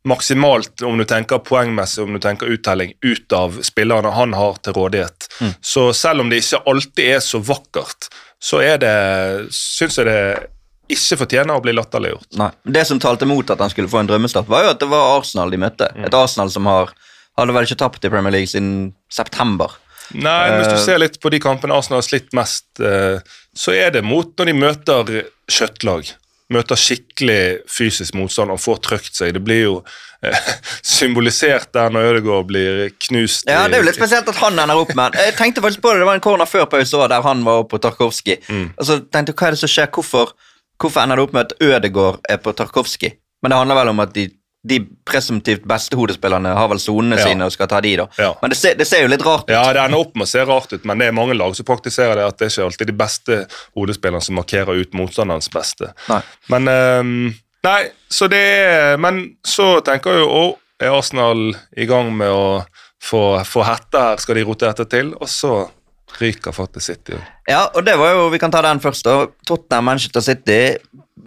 maksimalt, om du tenker poengmessig, om du tenker uttelling, ut av spillerne han har til rådighet. Mm. Så selv om det ikke alltid er så vakkert, så er det, syns jeg det ikke fortjener å bli latterliggjort. Nei. Det som talte mot at han skulle få en drømmestart, var jo at det var Arsenal de møtte. Mm. Et Arsenal som har hadde vel ikke tapt i Premier League siden september. Nei, uh, hvis du Eh. ser litt på de kampene Arsenal har slitt mest, uh, så er det mot når de møter kjøttlag. Møter skikkelig fysisk motstand og får trøkt seg. Det blir jo eh, symbolisert der når Ødegaard blir knust. Ja, Det er jo litt spesielt at han ender opp med Jeg tenkte faktisk på det, det var en corner før pause òg, der han var oppe på Tarkovskij. Mm. Og så tenkte jeg, hva er det som skjer? Hvorfor, hvorfor ender det opp med at Ødegaard er på Tarkovskij? Men det handler vel om at de de presumptivt beste hodespillerne har vel sonene Ja. sine og skal ta de, da. Ja. Men det ser, det ser jo litt rart ut. Ja, det ender opp med å se rart ut, men det er mange lag som praktiserer det at det er ikke alltid de beste hodespillerne som markerer ut motstanderens beste. Nei. Men um, Nei, så det er Men så tenker jeg jo å, er Arsenal i gang med å få, få hette her? Skal de rote dette til? Og så ryker faktisk City. Ja, og det var jo, Vi kan ta den først. da. Tottenham Manchester City.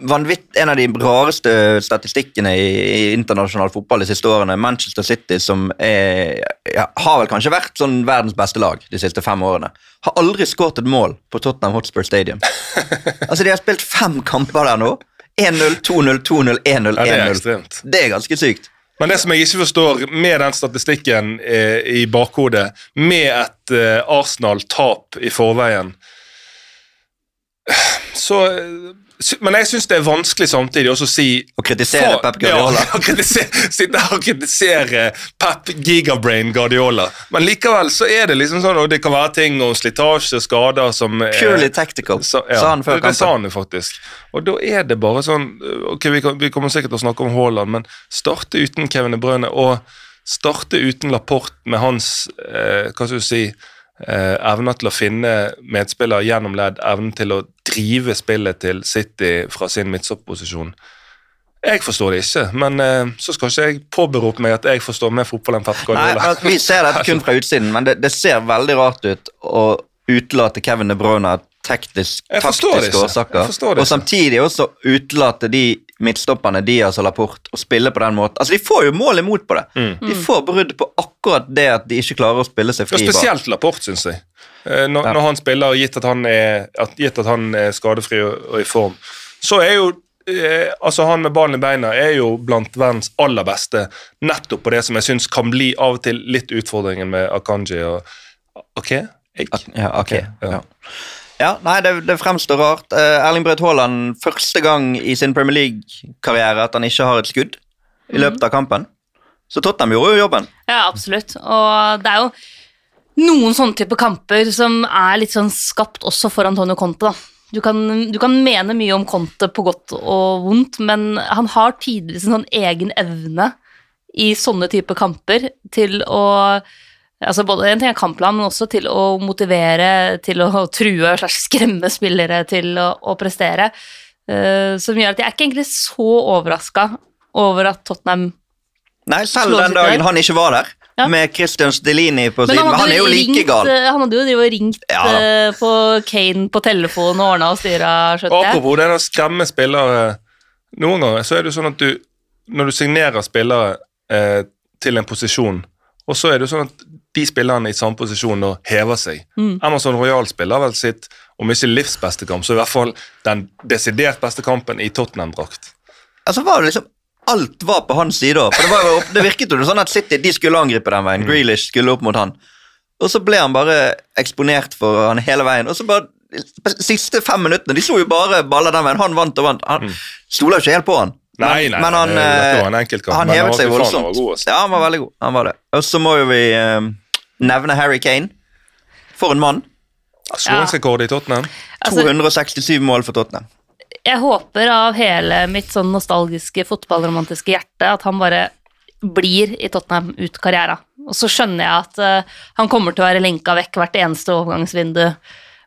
Vanvitt, En av de rareste statistikkene i, i internasjonal fotball de siste årene. Manchester City, som er, ja, har vel kanskje vært sånn verdens beste lag de siste fem årene, har aldri skåret et mål på Tottenham Hotspur Stadium. altså, De har spilt fem kamper der nå. 1-0, 2-0, 2-0, 1-0, Ja, det er 1-0. ekstremt. Det er ganske sykt. Men det som jeg ikke forstår med den statistikken eh, i bakhodet, med et eh, Arsenal-tap i forveien så, eh, Men jeg syns det er vanskelig samtidig også å si Å kritisere Pep Guardiola. Ja, kritisere- Sitte her og kritisere Pep Gigabrain Guardiola. Men likevel så er det liksom sånn, og det kan være ting om slitasje, skader som er- Purely tactical, så, ja, sa han før kampen. det sa han jo faktisk. Og da er det bare sånn Ok, vi, vi kommer sikkert til å snakke om Haaland, men starte uten Kevin De Bruyne og starte uten Laporte med hans eh, Hva skal du si eh, evne til å finne medspillere gjennom ledd, evnen til å drive spillet til City fra sin midtstopposisjon. Jeg forstår det ikke, men uh, så skal ikke jeg påberope meg at jeg forstår mer fotball enn Pep Nei, Guardiola. men Vi ser dette kun fra utsiden, men det, det ser veldig rart ut å utelate Kevin De Bruyne det taktiske årsaker. Og samtidig også utelate de midtstopperne Diaz og Laporte og spille på den måten. Altså, De får jo mål imot på det. Mm. De får brudd på akkurat det at de ikke klarer å spille seg fri. Ja, spesielt Laporte, syns jeg. Eh, Når, Ja. når han spiller, gitt at han er, at, gitt at han er skadefri og, og i form, så er jo eh, altså Han med ballen i beina er jo blant verdens aller beste nettopp på det som jeg syns kan bli av og til litt utfordringen med Akanji og Ok? Ik? Ja, ok. ja. Ja. Ja, nei, det, det fremstår rart. Eh, Erling Braut Haaland, første gang i sin Premier League-karriere at han ikke har et skudd i løpet av kampen. Så Tottenham gjorde jo jobben. Ja, absolutt. Og det er jo noen sånne type kamper som er litt sånn skapt også for Antonio Conte. da. Du kan, du kan mene mye om Conte på godt og vondt, men han har tidvis en sånn egen evne i sånne type kamper til å altså Både en ting er kampplan, men også til å motivere, til å true slags skremme spillere til å, å prestere. Uh, som gjør at jeg er ikke egentlig så overraska over at Tottenham Nei, selv den dagen der. han ikke var der, Ja. med Christian Stelini på siden. Men han er jo like gal. eh, Han hadde jo ringt Ja eh, på Kane på telefonen og ordna og styra, apropos det å skremme spillere Noen ganger så er det jo sånn at du Når du signerer spillere eh, til en posisjon, og så er det jo sånn at de spillerne i samme posisjon nå hever seg. Mm. Emerson Royal spiller vel sitt, om ikke livs beste kamp, så i hvert fall den desidert beste kampen i Tottenham-drakt. Altså var det liksom Alt var på hans side. For det, var jo, det virket jo sånn at City de skulle angripe den veien. Grealish skulle opp mot han. Og så ble han bare eksponert for han hele veien. Og så bare de siste fem minuttene De slo jo bare baller den veien. Han vant og vant. Han stoler jo ikke helt på han. Men, Nei, nei, men han, nei, eh, enkeltkamp, han men han hevet seg voldsomt. var god, altså. Ja, han var veldig god. Han var det. Og så må jo vi eh, nevne Harry Kane. For en mann. Skåringsrekord i Tottenham. Altså, 267 mål for Tottenham. jeg håper av hele mitt sånn nostalgiske, fotballromantiske hjerte at han bare blir i Tottenham ut karriera. Og så skjønner jeg at uh, han kommer til å være lenka vekk hvert eneste overgangsvindu.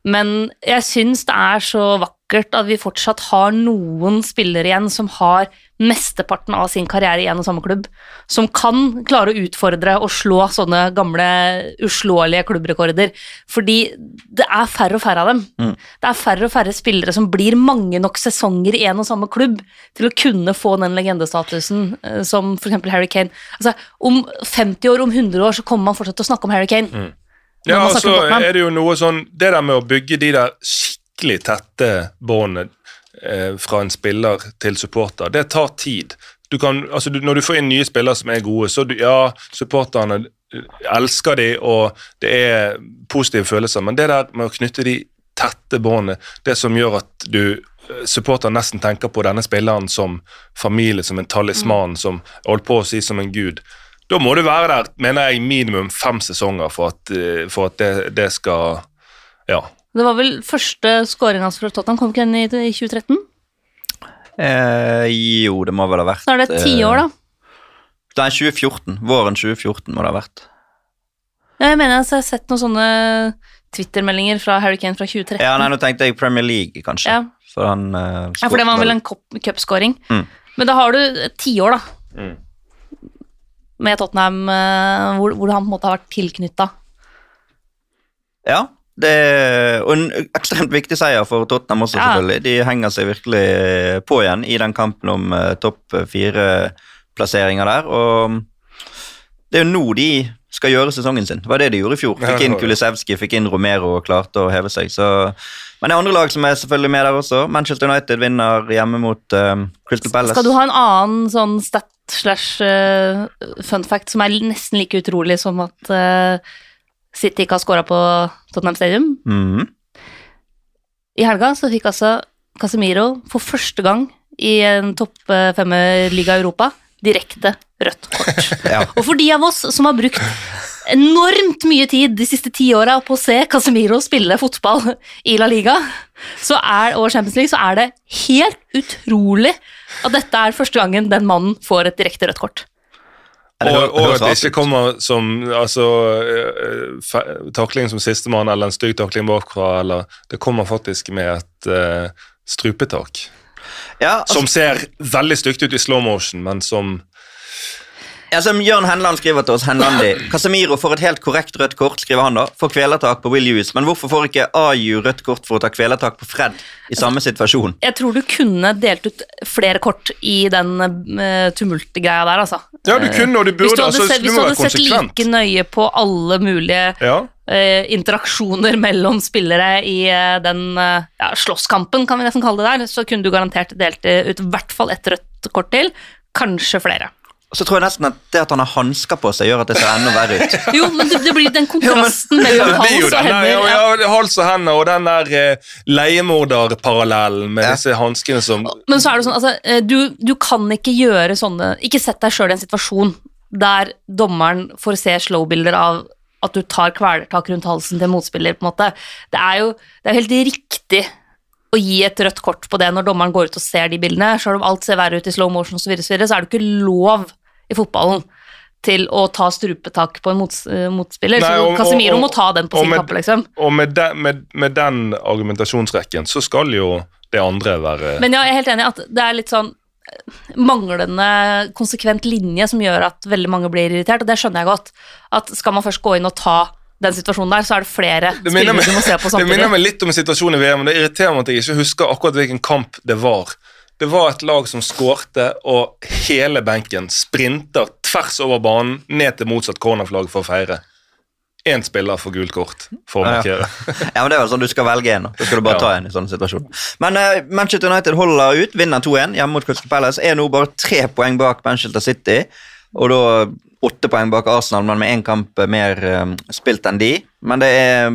Men jeg syns det er så vakkert at vi fortsatt har noen spillere igjen som har mesteparten av sin karriere i en og samme klubb, som kan klare å utfordre og slå sånne gamle uslåelige klubbrekorder. Fordi det er færre og færre av dem. Det er færre og færre spillere som blir mange nok sesonger i en og samme klubb til å kunne få den legendestatusen eh, som f.eks. Harry Kane. Altså, om 50 år, om 100 år, så kommer man fortsatt til å snakke om Harry Kane. Mm. Ja, og så om er det jo noe sånn Det der med å bygge de der skikkelig tette båndene fra en spiller til supporter, det tar tid. Du kan, altså du, når du får inn nye spillere som er gode, så du, ja, supporterne eh, elsker de, og det er positive følelser, men det der med å knytte de tette båndene, det som gjør at du eh, supporter nesten tenker på denne spilleren som familie, som en talisman, som holdt på å si som en gud. Da må du være der, mener jeg, minimum fem sesonger for at, eh, for at det, det skal Ja. Det var vel første scoring hans fra Tottenham, kom ikke den i, i 2013? Eh, jo, det må vel ha vært Så er det ti eh, år, da. Nei, 2014. Våren 2014 må det ha vært. Ja, Jeg mener altså, jeg har sett noen sånne Twitter-meldinger fra Harry Kane fra 2013. Ja, nei, Nå tenkte jeg Premier League, kanskje. Ja. For han uh, Ja, for det var vel en cup- cupscoring. Mm. Men da har du tiår, da. Mm. Med Tottenham, eh, hvor, hvor han på en måte har vært tilknytta. Ja, det er, og en ekstremt viktig seier for Tottenham også, Ja. selvfølgelig. De henger seg virkelig på igjen i den kampen om uh, topp fire-plasseringer der. Og det er jo nå de skal gjøre sesongen sin. Det var det de gjorde i fjor. Fikk inn Kulisevski. Kulisevskij, fikk inn Romero og klarte å heve seg. Så. Men det er andre lag som er selvfølgelig med der også. Manchester United vinner hjemme mot uh, Crystal Palace. Skal du ha en annen sånn stat slash uh, fun fact som er nesten like utrolig som at City ikke har scora på Tottenham Stadium? Mm. I helga så fikk altså Casemiro for første gang i en topp fem-liga i Europa direkte rødt kort. Ja. Og for de av oss som har brukt enormt mye tid de siste ti åra på å se Casemiro spille fotball i La Liga så er, og Champions League, så er det helt utrolig at dette er første gangen den mannen får et direkte rødt kort. Og, og at det ikke kommer som altså, eh, fe- takling som sistemann, eller en stygg takling bakfra, eller Det kommer faktisk med et uh, strupetak. Ja, altså, Som ser veldig stygt ut i slow motion, men som Ja, som Jørn Henland skriver til oss, Henlandi. Casemiro får et helt korrekt rødt kort, skriver han da, for kvelertak på Will Hughes. Men hvorfor får ikke Aju rødt kort for å ta kvelertak på Fred i samme situasjon? Jeg tror du kunne delt ut flere kort i den uh, tumultgreia der, altså. Ja, du kunne, og du Hvis burde. du hadde altså, sett, hvis du hadde sett like nøye på alle mulige Ja. Uh, interaksjoner mellom spillere i uh, den uh, ja, slåsskampen, kan vi nesten kalle det der, så kunne du garantert delt ut i hvert fall ett rødt kort til, kanskje flere. Så tror jeg nesten at det at han har hansker på seg, gjør at det ser enda verre ut. Jo, men det, det blir den kontrasten Ja, mellom hals og hender. ja, Ja. hals og hender og den der eh, leiemorderparallellen med Ja. disse hanskene som Men så er det sånn, altså, eh, du, du kan ikke gjøre sånne Ikke sett deg sjøl i en situasjon der dommeren får se slowbilder av at du tar kvelertak rundt halsen til motspiller, på en måte. Det er jo det er helt riktig å gi et rødt kort på det når dommeren går ut og ser de bildene. Selv om alt ser verre ut i slow motion osv., så, videre, så videre, så er det ikke lov i fotballen til å ta strupetak på en mots, eh, motspiller. Nei, så og- Casemiro og- må ta den på sin med- kappe, liksom. Og med, den- med, med den argumentasjonsrekken så skal jo det andre være Men ja, jeg er helt enig at det er litt sånn eh, manglende konsekvent linje som gjør at veldig mange blir irritert, og det skjønner jeg godt. At skal man først gå inn og ta den situasjonen der, så er det flere det spillere meg, du må se på samtidig. det minner meg litt om en situasjon i VM, men det irriterer meg at jeg ikke husker akkurat hvilken kamp det var. Det var et lag som skårte, og hele benken sprinter tvers over banen ned til motsatt cornerflagg for å feire. Én spiller får gult kort for å Ja, ja. markere. Ja, men det er vel sånn Du skal velge en. Da skal du bare Ja. ta en i sånne situasjoner. Men uh, Manchester United holder ut, vinner 2-1 hjemme mot Crystal Palace. Er nå bare tre poeng bak Manchester City, og da åtte poeng bak Arsenal, men med én kamp mer eh, spilt enn de. Men det er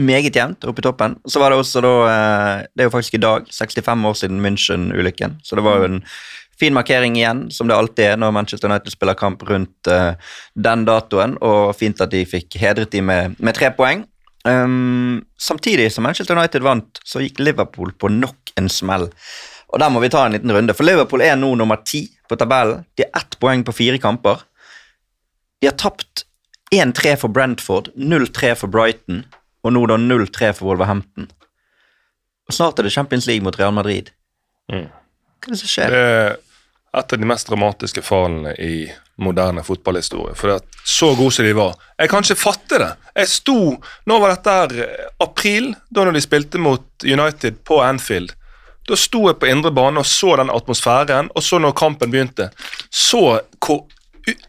meget jevnt oppe i toppen. Så var det også da uh, Det er jo faktisk i dag 65 år siden München-ulykken, så det var jo en fin markering igjen, som det alltid er når Manchester United spiller kamp rundt uh, den datoen, og fint at de fikk hedret de med, med tre poeng. Um, samtidig som Manchester United vant, så gikk Liverpool på nok en smell. Og Der må vi ta en liten runde, for Liverpool er nå nummer ti på tabellen. De er ett poeng på fire kamper. De har tapt 1-3 for Brentford, 0-3 for Brighton, og nå da 0-3 for Wolverhampton. Og Snart er det Champions League mot Real Madrid. Mm. Hva er det som skjer? Det er et av de mest dramatiske fallene i moderne fotballhistorie. For at så gode som de var. Jeg kan ikke fatte det. Jeg sto Nå var dette her? eh, April, da når de spilte mot United på Anfield. Da sto jeg på indre bane og så den atmosfæren, og så når kampen begynte, så hvor u-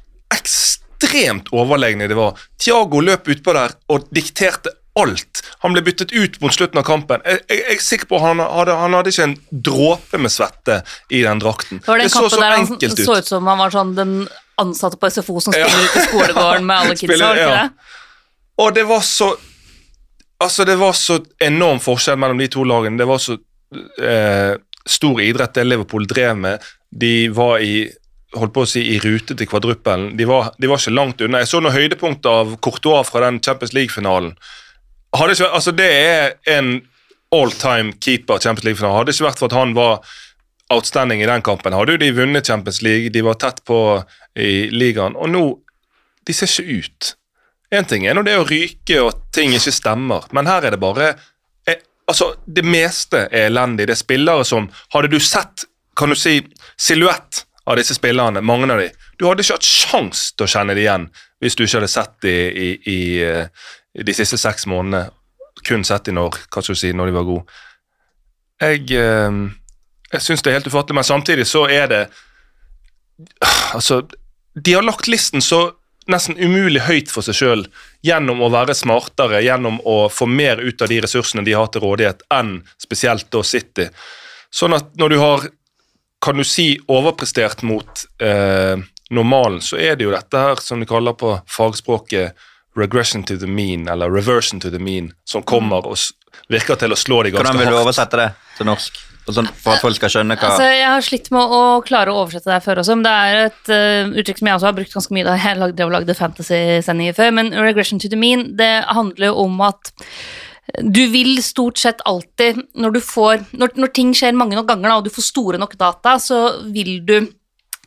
ekstremt overlegne de var. Thiago løp utpå der og dikterte alt. Han ble byttet ut mot slutten av kampen. Jeg, jeg, jeg er sikker på han hadde, han hadde ikke en dråpe med svette i den drakten. Det den så så der enkelt ut. Det så ut som han var sånn den ansatte på SFO som Ja. ut i skolegården med alle kidsa, det ja. Og det var så Altså, det var så enorm forskjell mellom de to lagene. Det var så eh, stor idrett det Liverpool drev med. De var i holdt på å si, i rute til kvadruppelen. De var, de var ikke langt unna. Jeg så noen høydepunkt av Courtois fra den Champions League-finalen. Altså Det er en all time keeper Champions League-finalen. Hadde det ikke vært for at han var outstanding i den kampen. Hadde jo de vunnet Champions League, de var tett på i ligaen, og nå De ser ikke ut. Én ting er nå det å ryke og ting ikke stemmer, men her er det bare eh, Altså, det meste er elendig. Det er spillere som Hadde du sett, kan du si, silhuett av disse spillerne, mange av de, du hadde ikke hatt sjans til å kjenne det igjen hvis du ikke hadde sett de i, i, i de siste seks månedene. Kun sett de når, hva skal du si, når de var gode. Jeg, eh, jeg syns det er helt ufattelig, men samtidig så er det Altså, de har lagt listen så nesten umulig høyt for seg sjøl gjennom å være smartere, gjennom å få mer ut av de ressursene de har til rådighet, enn spesielt da City. Sånn at når du har, kan du si, overprestert mot eh, normalen, så er det jo dette her som de kaller på fagspråket regression to the mean, eller reversion to the mean, som kommer og virker til å slå de ganske hardt. Hvordan vil du oversette det til norsk? Sånn, for at folk skal skjønne hva Altså, jeg har slitt med å klare å oversette det her før også, men det er et uh, uttrykk som jeg også har brukt ganske mye da jeg lagde, lagde fantasy-sendinger før, men regression to the mean, det handler jo om at du vil stort sett alltid, når du får Når, når ting skjer mange nok ganger, da, og du får store nok data, så vil du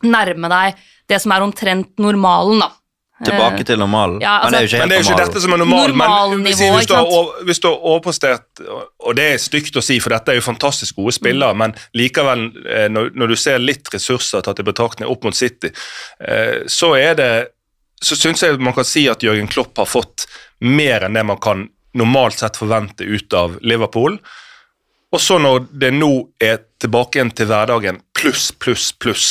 nærme deg det som er omtrent normalen, da. Tilbake til normalen. Ja, altså, men det er jo ikke Men helt det er jo ikke dette som er normalen. Men Normalnivå, hvis, hvis, du har, hvis du har overprestert, og det er stygt å si, for dette er jo fantastisk gode spillere, men likevel, eh, når, når du ser litt ressurser tatt i betraktning opp mot City, eh, så er det så syns jeg man kan si at Jørgen Klopp har fått mer enn det man kan normalt sett forventer ut av Liverpool. Og så når det nå er tilbake igjen til hverdagen, pluss, pluss, pluss,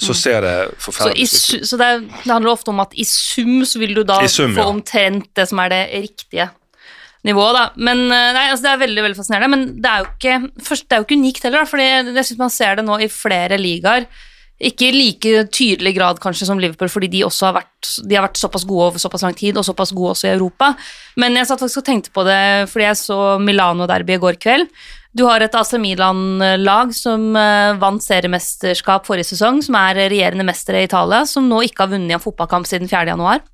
så ser det Mm. Forferdelig ut. Så, så det, er- det handler ofte om at i sum så vil du da sum, få omtrent det som er det riktige nivået, da. Men eh, nei, altså det er veldig veldig fascinerende. Men det er jo ikke, først, det er jo ikke unikt heller, for jeg synes man ser det nå i flere ligaer. Ikke i like tydelig grad kanskje som Liverpool, fordi de også har vært, har vært såpass gode over såpass lang tid, og såpass gode også i Europa. Men jeg satt faktisk og tenkte på det fordi jeg så Milano-derby i går kveld. Du har et AC Milan-lag som eh, vant seriemesterskap forrige sesong, som er regjerende mestere i Italia, som nå ikke har vunnet en fotballkamp siden 4. januar.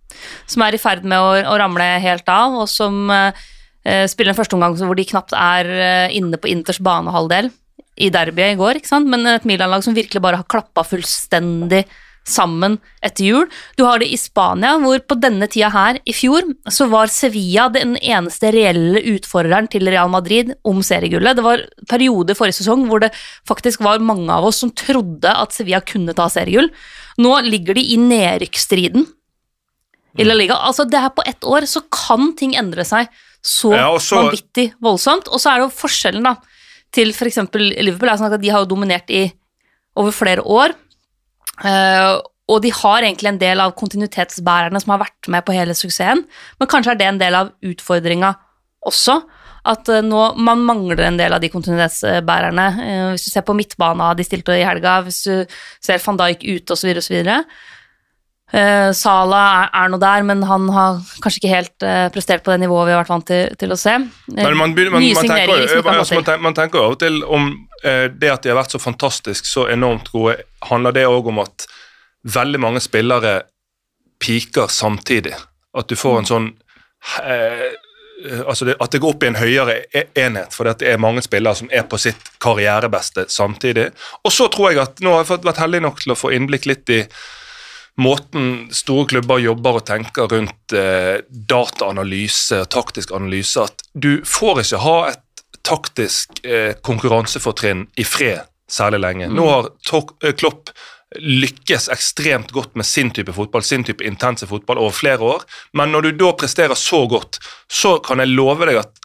Som er i ferd med å, å ramle helt av, og som eh, eh, spiller en førsteomgang hvor de knapt er eh, inne på Inters banehalvdel i derbyet i går, ikke sant? men et Milan-lag som virkelig bare har klappa fullstendig sammen etter jul. Du har det i Spania, hvor på denne tida her i fjor så var Sevilla den eneste reelle utfordreren til Real Madrid om seriegullet. Det var perioder forrige sesong hvor det faktisk var mange av oss som trodde at Sevilla kunne ta seriegull. Nå ligger de i nedrykksstriden i La Liga. Altså, det her på ett år så kan ting endre seg så, Ja, så- vanvittig voldsomt. Og så er det jo forskjellen da, til f.eks. Liverpool. er sånn at De har dominert i over flere år. eh, og de har egentlig en del av kontinuitetsbærerne som har vært med på hele suksessen. Men kanskje er det en del av utfordringa også. At eh, nå man mangler en del av de kontinuitetsbærerne. Eh, hvis du ser på midtbana de stilte i helga, hvis du ser van Dijk ute osv. osv. Uh, Sala er, er nå der, men han har kanskje ikke helt uh, prestert på det nivået vi har vært vant til, til å se. Eh, Men man, begynner- man, man, tenker, jo- altså, man, tenker, jo av og til om uh, det at de har vært så fantastisk, så enormt gode, handler det òg om at veldig mange spillere piker samtidig. At du får en sånn eh, altså det, At det går opp i en høyere e- enhet, fordi det er mange spillere som er på sitt karrierebeste samtidig. Og så tror jeg at nå har jeg vært heldig nok til å få innblikk litt i måten store klubber jobber og tenker rundt eh, dataanalyse taktisk analyse, at du får ikke ha et taktisk eh, konkurransefortrinn i fred særlig lenge. Nå har Tok- eh, Klopp lykkes ekstremt godt med sin type fotball, sin type intense fotball over flere år, men når du da presterer så godt, så kan jeg love deg at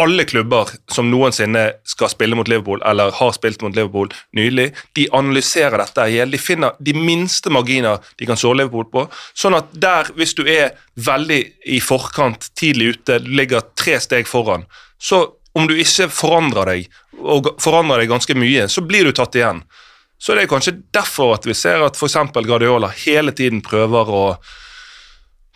alle klubber som noensinne skal spille mot Liverpool, eller har spilt mot Liverpool nylig, de analyserer dette i. De finner de minste marginer de kan såre Liverpool på. Sånn at der, hvis du er veldig i forkant, tidlig ute, ligger tre steg foran, så om du ikke forandrer deg, og forandrer deg ganske mye, så blir du tatt igjen. Så det er kanskje derfor at vi ser at f.eks. Guardiola hele tiden prøver å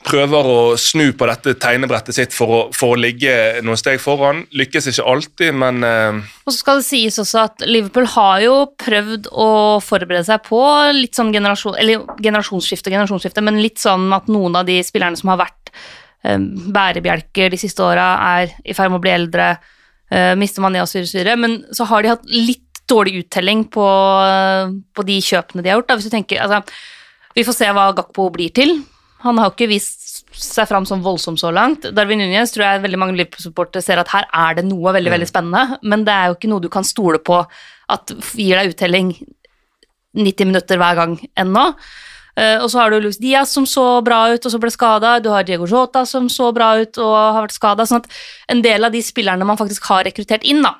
prøver å snu på dette tegnebrettet sitt for å, for å ligge noen steg foran. Lykkes ikke alltid, men eh, Og så skal det sies også at Liverpool har jo prøvd å forberede seg på litt sånn generasjon, eller generasjonsskifte, generasjonsskifte, men litt sånn at noen av de spillerne som har vært eh, bærebjelker de siste åra, er i ferd med å bli eldre, eh, mister man det osv., men så har de hatt litt dårlig uttelling på, på de kjøpene de har gjort. Da. Hvis du tenker, altså, vi får se hva Gakpo blir til. Han har ikke vist seg fram som voldsom så langt. Darwin Núñez tror jeg veldig mange Liverpool-supportere ser at her er det noe veldig veldig spennende, men det er jo ikke noe du kan stole på at gir deg uttelling 90 minutter hver gang ennå. Eh, og så har du Luis Diaz som så bra ut og så ble skada. Du har Diego Jota som så bra ut og har vært skada. Sånn at en del av de spillerne man faktisk har rekruttert inn, da,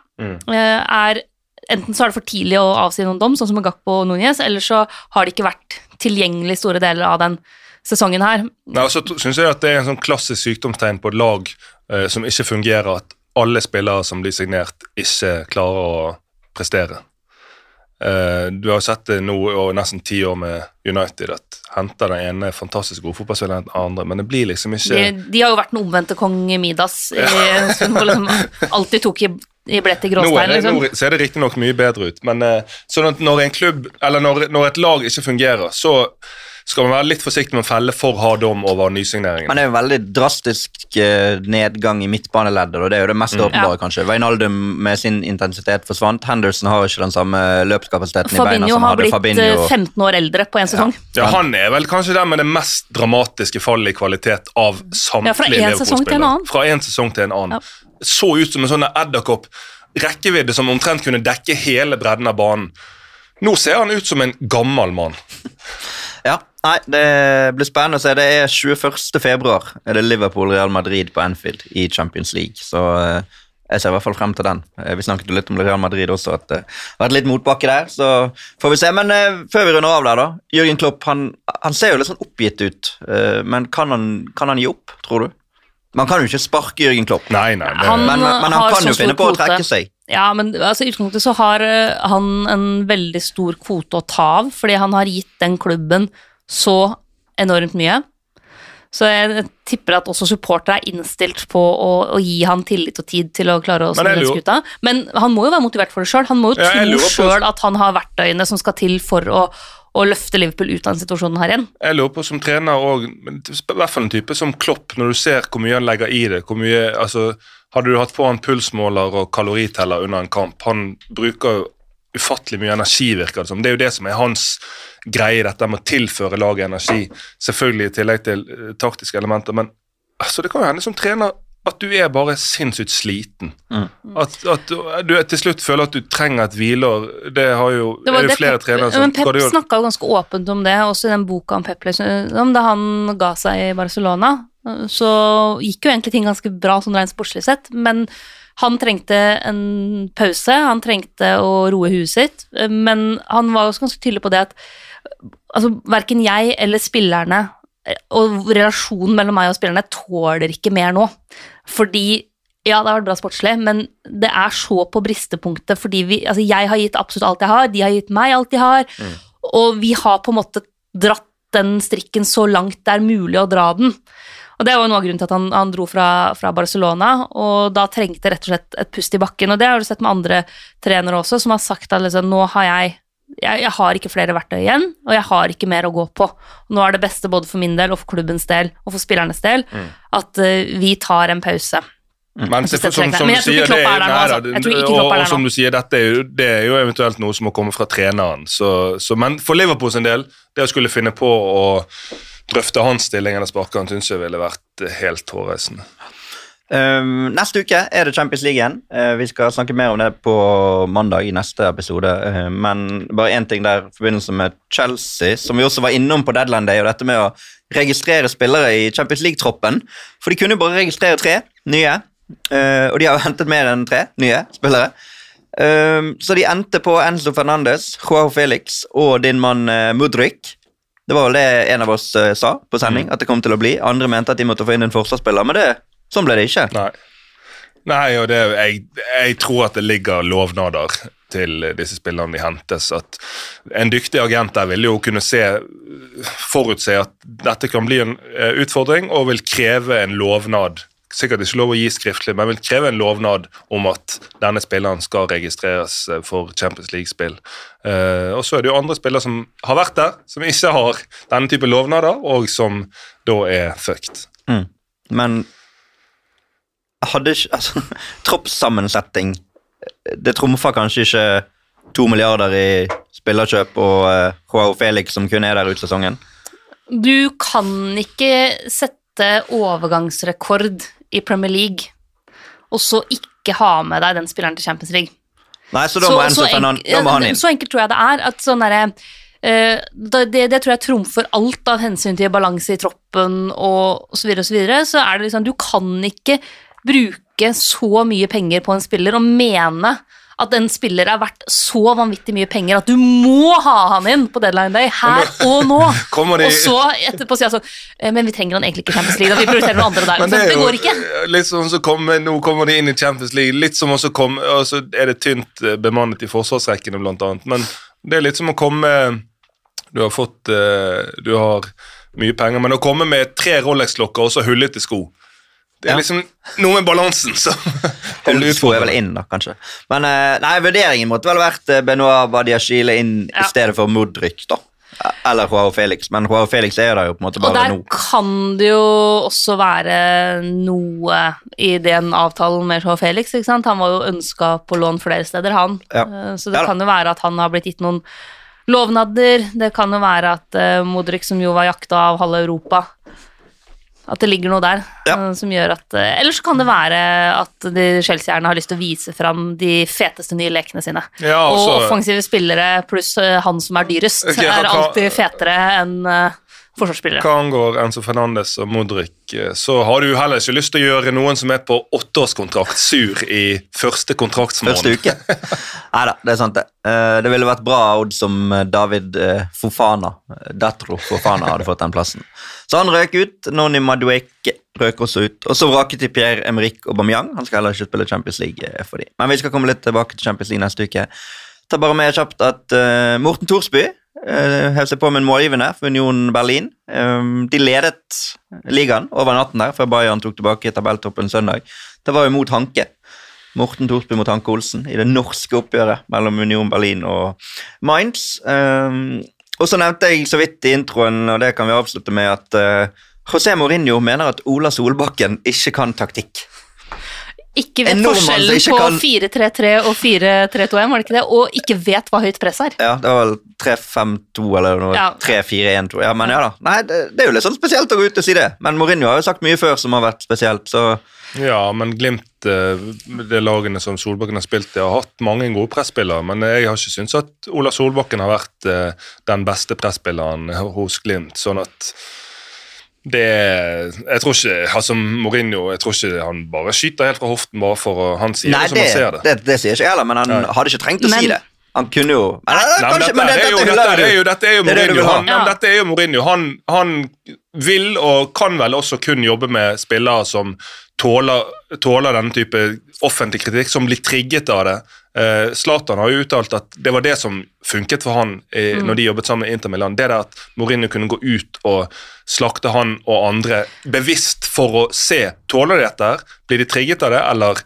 eh, er Enten så er det for tidlig å avsi noen dom, sånn som Gakpo og Núñez, eller så har de ikke vært tilgjengelig store deler av den sesongen her. Og så synes jeg at Det er en sånn klassisk sykdomstegn på et lag eh, som ikke fungerer, at alle spillere som blir signert, ikke klarer å prestere. Eh, du har sett det nå over nesten ti år med United, at henter den ene fantastisk gode fotballspilleren den andre, men det blir liksom ikke De, de har jo vært den omvendte kong Midas, i, som liksom alltid tok i, i blett i Nå, gråstein. det, Liksom. nå ser det riktignok mye bedre ut, men eh, sånn at når en klubb, eller når, når et lag ikke fungerer, så skal man være litt forsiktig med å felle for hard dom over nysigneringen. Men det er jo en veldig drastisk eh, nedgang i midtbaneleddet, og det er jo det mest åpenbare, Ja. kanskje. Veinaldum med sin intensitet forsvant. Henderson har ikke den samme løpskapasiteten i beina som hadde Fabinho. Fabinho. har blitt 15 år eldre på én sesong. Ja, Han er vel kanskje den med det mest dramatiske fallet i kvalitet av samtlige Ja, fra en sesong til en Liverpool-spillere. annen. Fra en sesong til en annen. Så ut som en sånn edderkopp. Rekkevidde som omtrent kunne dekke hele bredden av banen. Nå ser han ut som en gammel mann. Ja, nei, Det blir spennende å se. Det er 21. februar er det Liverpool-Real Madrid på Anfield i Champions League. Så eh, jeg ser i hvert fall frem til den. Eh, Vi snakket litt om Real Madrid også, at det har vært litt motbakke der. Så får vi se. Men eh, før vi runder av der, da. Jørgen Klopp han, han ser jo litt sånn oppgitt ut. men kan han, kan han gi opp, tror du? Man kan jo ikke sparke Jørgen Klopp. Nei, nei. Det, Han- Men, men han kan jo finne på å trekke seg. Ja, men altså, i utgangspunktet så har eh, han en veldig stor kvote å ta av, fordi han har gitt den klubben så enormt mye. Så jeg tipper at også supportere er innstilt på å, å gi han tillit og tid til å klare å snu den skuta. Men han må jo være motivert for det sjøl. Han må jo Ja, tro sjøl at han har verktøyene som skal til for å, å løfte Liverpool ut av den situasjonen her igjen. Jeg lurer på som trener og, i hvert fall en type som Klopp, når du ser hvor mye han legger i det hvor mye, altså, Hadde du hatt på han pulsmåler og kaloriteller under en kamp Han bruker jo ufattelig mye energi, virker det som. Det er jo det som er hans greie, dette med å tilføre laget energi. Selvfølgelig i tillegg til eh, taktiske elementer, men altså, det kan jo hende som trener at du er bare sinnssykt sliten. At, at du, du til slutt føler at du trenger et hvileår. Det har jo, Det var er jo det flere Pep- trenere som Men Pep Guardiola- snakka jo ganske åpent om det, også i den boka om Pep, liksom, da han ga seg i Barcelona. Så gikk jo egentlig ting ganske bra sånn rent sportslig sett, men han trengte en pause, han trengte å roe huet sitt, men han var også ganske tydelig på det at altså, verken jeg eller spillerne og relasjonen mellom meg og spillerne tåler ikke mer nå. Fordi ja, det har vært bra sportslig, men det er så på bristepunktet fordi vi, altså jeg har gitt absolutt alt jeg har, de har gitt meg alt de har, og vi har på en måte dratt den strikken så langt det er mulig å dra den. Og Det var noe av grunnen til at han, han dro fra, fra Barcelona, og da trengte rett og slett et pust i bakken. Og det har du sett med andre trenere også, som har sagt at liksom, nå har jeg, jeg jeg har ikke flere verktøy igjen, og jeg har ikke mer å gå på. Nå er det beste både for min del og for klubbens del og for spillernes del at uh, vi tar en pause. Men, som, som, Men du jeg tror sier, ikke det Klopp er, er der nå, altså. Jeg tror ikke Klopp er og der som du sier, dette er jo, det er jo eventuelt noe som må komme fra treneren. Så, så, men for Liverpool sin del, det å skulle finne på å drøfte hans stilling eller sparke han, jeg ville vært helt hårreisende. Um, neste uke er det Champions League igjen. Uh, vi skal snakke mer om det på mandag i neste episode. Uh, men bare én ting der i forbindelse med Chelsea, som vi også var innom på Deadland Day, og dette med å registrere spillere i Champions League-troppen. For de kunne jo bare registrere tre nye, uh, og de har jo hentet mer enn tre nye spillere. Um, så de endte på Enzo Fernandes, Joao Felix og din mann uh, Mudrik. Det var vel det en av oss sa på sending, at det kom til å bli. Andre mente at de måtte få inn en forsvarsspiller, men det, sånn ble det ikke. Nei. Nei, og det, jeg, jeg tror at det ligger lovnader til disse spillerne de hentes. At en dyktig agent der vil jo kunne se, forutse at dette kan bli en eh, utfordring, og vil kreve en lovnad. Sikkert ikke lov å gi skriftlig, men vil kreve en lovnad om at denne spilleren skal registreres eh, for Champions League-spill. Eh, og så er det jo andre spillere som har vært der, som ikke har denne type lovnader, og som da er fucked. Men hadde ikke altså, Troppssammensetning Det trumfer kanskje ikke to milliarder i spillerkjøp og uh, Joao Felix som kun er der ut sesongen? Du kan ikke sette overgangsrekord i Premier League og så ikke ha med deg den spilleren til Champions League. Nei, så da må, så, så Fernan, da må han inn. Så enkelt tror jeg det er. at sånn derre eh, det, det tror jeg trumfer alt av hensyn til balanse i troppen og osv. Så, videre, og så, videre. så er det liksom Du kan ikke bruke så mye penger på en spiller og mene at en spiller er verdt så vanvittig mye penger at du må ha han inn på deadline day her og nå. Og så etterpå sier han sånn Men vi trenger han egentlig ikke i Champions League, da vi prioriterer noen andre der. Men det, det, går ikke. Litt sånn så kommer, Nå kommer de inn i Champions League, litt som også kom, og så er det tynt eh, bemannet i forsvarsrekkene, blant annet. Men det er litt som å komme Du har fått eh, Du har mye penger, men å komme med tre Rolex-klokker og så hullete sko det er ja. liksom noe med balansen som Hullsko er vel inn, da, kanskje. Men uh, nei, vurderingen måtte vel vært uh, Benoit Badiashile inn ja. i stedet for Modric, da. Eller Joao Felix, men Joao Felix er der jo på en måte bare nå. Og der kan det jo også være noe i den avtalen med Joao Felix. ikke sant? Han var jo ønska på lån flere steder, han. Ja. Uh, så det kan jo være at han har blitt gitt noen lovnader. Det kan jo være at Modric, som jo var jakta av halve Europa at det ligger noe der ja. Eh, som gjør at eh, Eller så kan det være at de Chelsea-erne har lyst til å vise fram de feteste nye lekene sine. Ja, også, og offensive spillere pluss eh, han som er dyrest, okay, er alltid fetere enn forsvarsspillere. Hva angår Enzo Fernandes og Modric, så har du heller ikke lyst til å gjøre noen som er på åtteårskontrakt, sur i første kontraktsmåned. Første uke. Nei da, det er sant, det. Det ville vært bra odds om David Fofana, Datro Fofana, hadde fått den plassen. Så han røk ut. Noni Madueke røk også ut. Og så vraket de Pierre-Emerick Aubameyang. Han skal heller ikke spille Champions League eh, for dem. Men vi skal komme litt tilbake til Champions League neste uke. Ta bare med kjapt at uh, Morten Thorsby uh, hev på med en målgivende for Union Berlin. Um, de ledet ligaen over natten der, før Bayern tok tilbake tabelltoppen søndag. Det var jo mot Hanke. Morten Thorsby mot Hanke Olsen i det norske oppgjøret mellom Union Berlin og Mainz. Um, og så nevnte jeg så vidt i introen, og det kan vi avslutte med, at uh, José Mourinho mener at Ola Solbakken ikke kan taktikk. Ikke vet forskjellen på kan... 4-3-3 og 4-3-2-1, var det ikke det? Og ikke vet hva høyt press er. Ja, det var vel 3-5-2 eller noe. Ja. 3-4-1-2. Ja, men ja da. Nei, det, det, er jo litt sånn spesielt å gå ut og si det. Men Mourinho har jo sagt mye før som har vært spesielt, så Ja, men Glimt, eh, det lagene som Solbakken har spilt i, har hatt mange gode presspillere, men jeg har ikke syntes at Ola Solbakken har vært eh, den beste presspilleren hos Glimt. sånn at det Jeg tror ikke altså Mourinho jeg tror ikke han bare skyter helt fra hoften bare for å Han sier Nei, det som han ser det. Det, det sier ikke jeg heller, men han Nei. hadde ikke trengt å men, si det. Han kunne jo men, Nei, men dette, er jo, dette, er jo, dette er jo Mourinho. Han, ja. dette er jo Mourinho. Han, han, vil og kan vel også kun jobbe med spillere som tåler, tåler denne type offentlig kritikk, som blir trigget av det. Eh, Zlatan har jo uttalt at det var det som funket for han i, mm. når de jobbet sammen med Inter Milan. Det der at Mourinho kunne gå ut og slakte han og andre bevisst for å se tåler de dette, blir de trigget av det, eller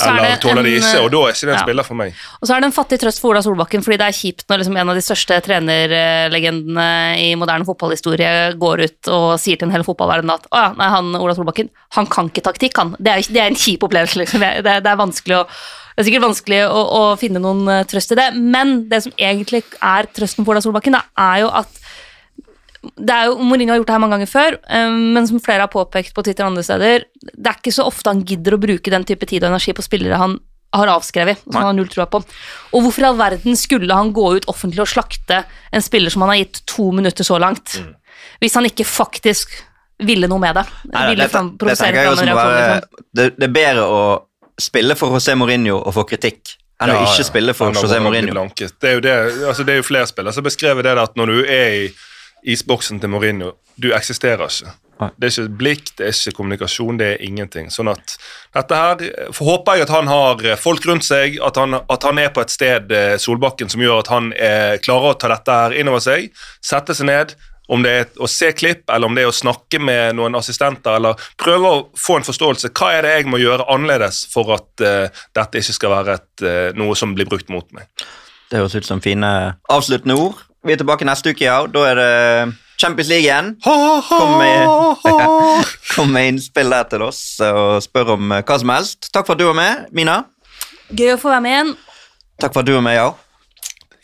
eller tåler de ikke, og da er ikke det en ja. spiller for meg. Og så er det en fattig trøst for Ola Solbakken, fordi det er kjipt når liksom en av de største trenerlegendene i moderne fotballhistorie går ut og sier til en hel fotballverden at å ja, nei, han Ola Solbakken, han kan ikke taktikk, han. Det er, det er en kjip opplevelse, liksom. Det, det, er vanskelig å det er sikkert vanskelig å, å, finne noen eh, trøst i det, men det som egentlig er trøsten for Ola Solbakken, da, er jo at det er jo, Mourinho har gjort det her mange ganger før, eh, men som flere har påpekt på Twitter og andre steder, det er ikke så ofte han gidder å bruke den type tid og energi på spillere han har avskrevet, som han har null trua på. Og hvorfor i all verden skulle han gå ut offentlig og slakte en spiller som han har gitt to minutter så langt, mm. hvis han ikke faktisk ville noe med det? Nei, det, det, det, være, det, det er bedre å spille for José Mourinho og få kritikk enn ja, å ikke spille for José Mourinho. Det er, jo det, altså det er jo flere spillere som beskrevet det at når du er i isboksen til Mourinho. Du eksisterer ikke. Det er ikke blikk, det er ikke kommunikasjon, det er ingenting. Sånn at dette her Håper jeg at han har folk rundt seg, at han, at han er på et sted, eh, Solbakken, som gjør at han er, klarer å ta dette her innover seg. Sette seg ned. Om det er å se klipp, eller om det er å snakke med noen assistenter, eller prøve å få en forståelse. Hva er det jeg må gjøre annerledes for at uh, dette ikke skal være et, uh, noe som blir brukt mot meg? Det høres ut som fine avsluttende ord. Vi er tilbake neste uke, ja. Da er det Champions League igjen. Kom med, kom med innspill der til oss og spør om hva som helst. Takk for at du var med, Mina. Gøy å få være med igjen. Takk for at du var med, ja.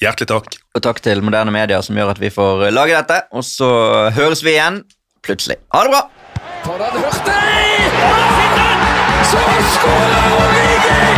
Hjertelig takk. Og takk til moderne medier som gjør at vi får lage dette. Og så høres vi igjen plutselig. Ha det bra! Foran Hurtig! Så skårer Origi!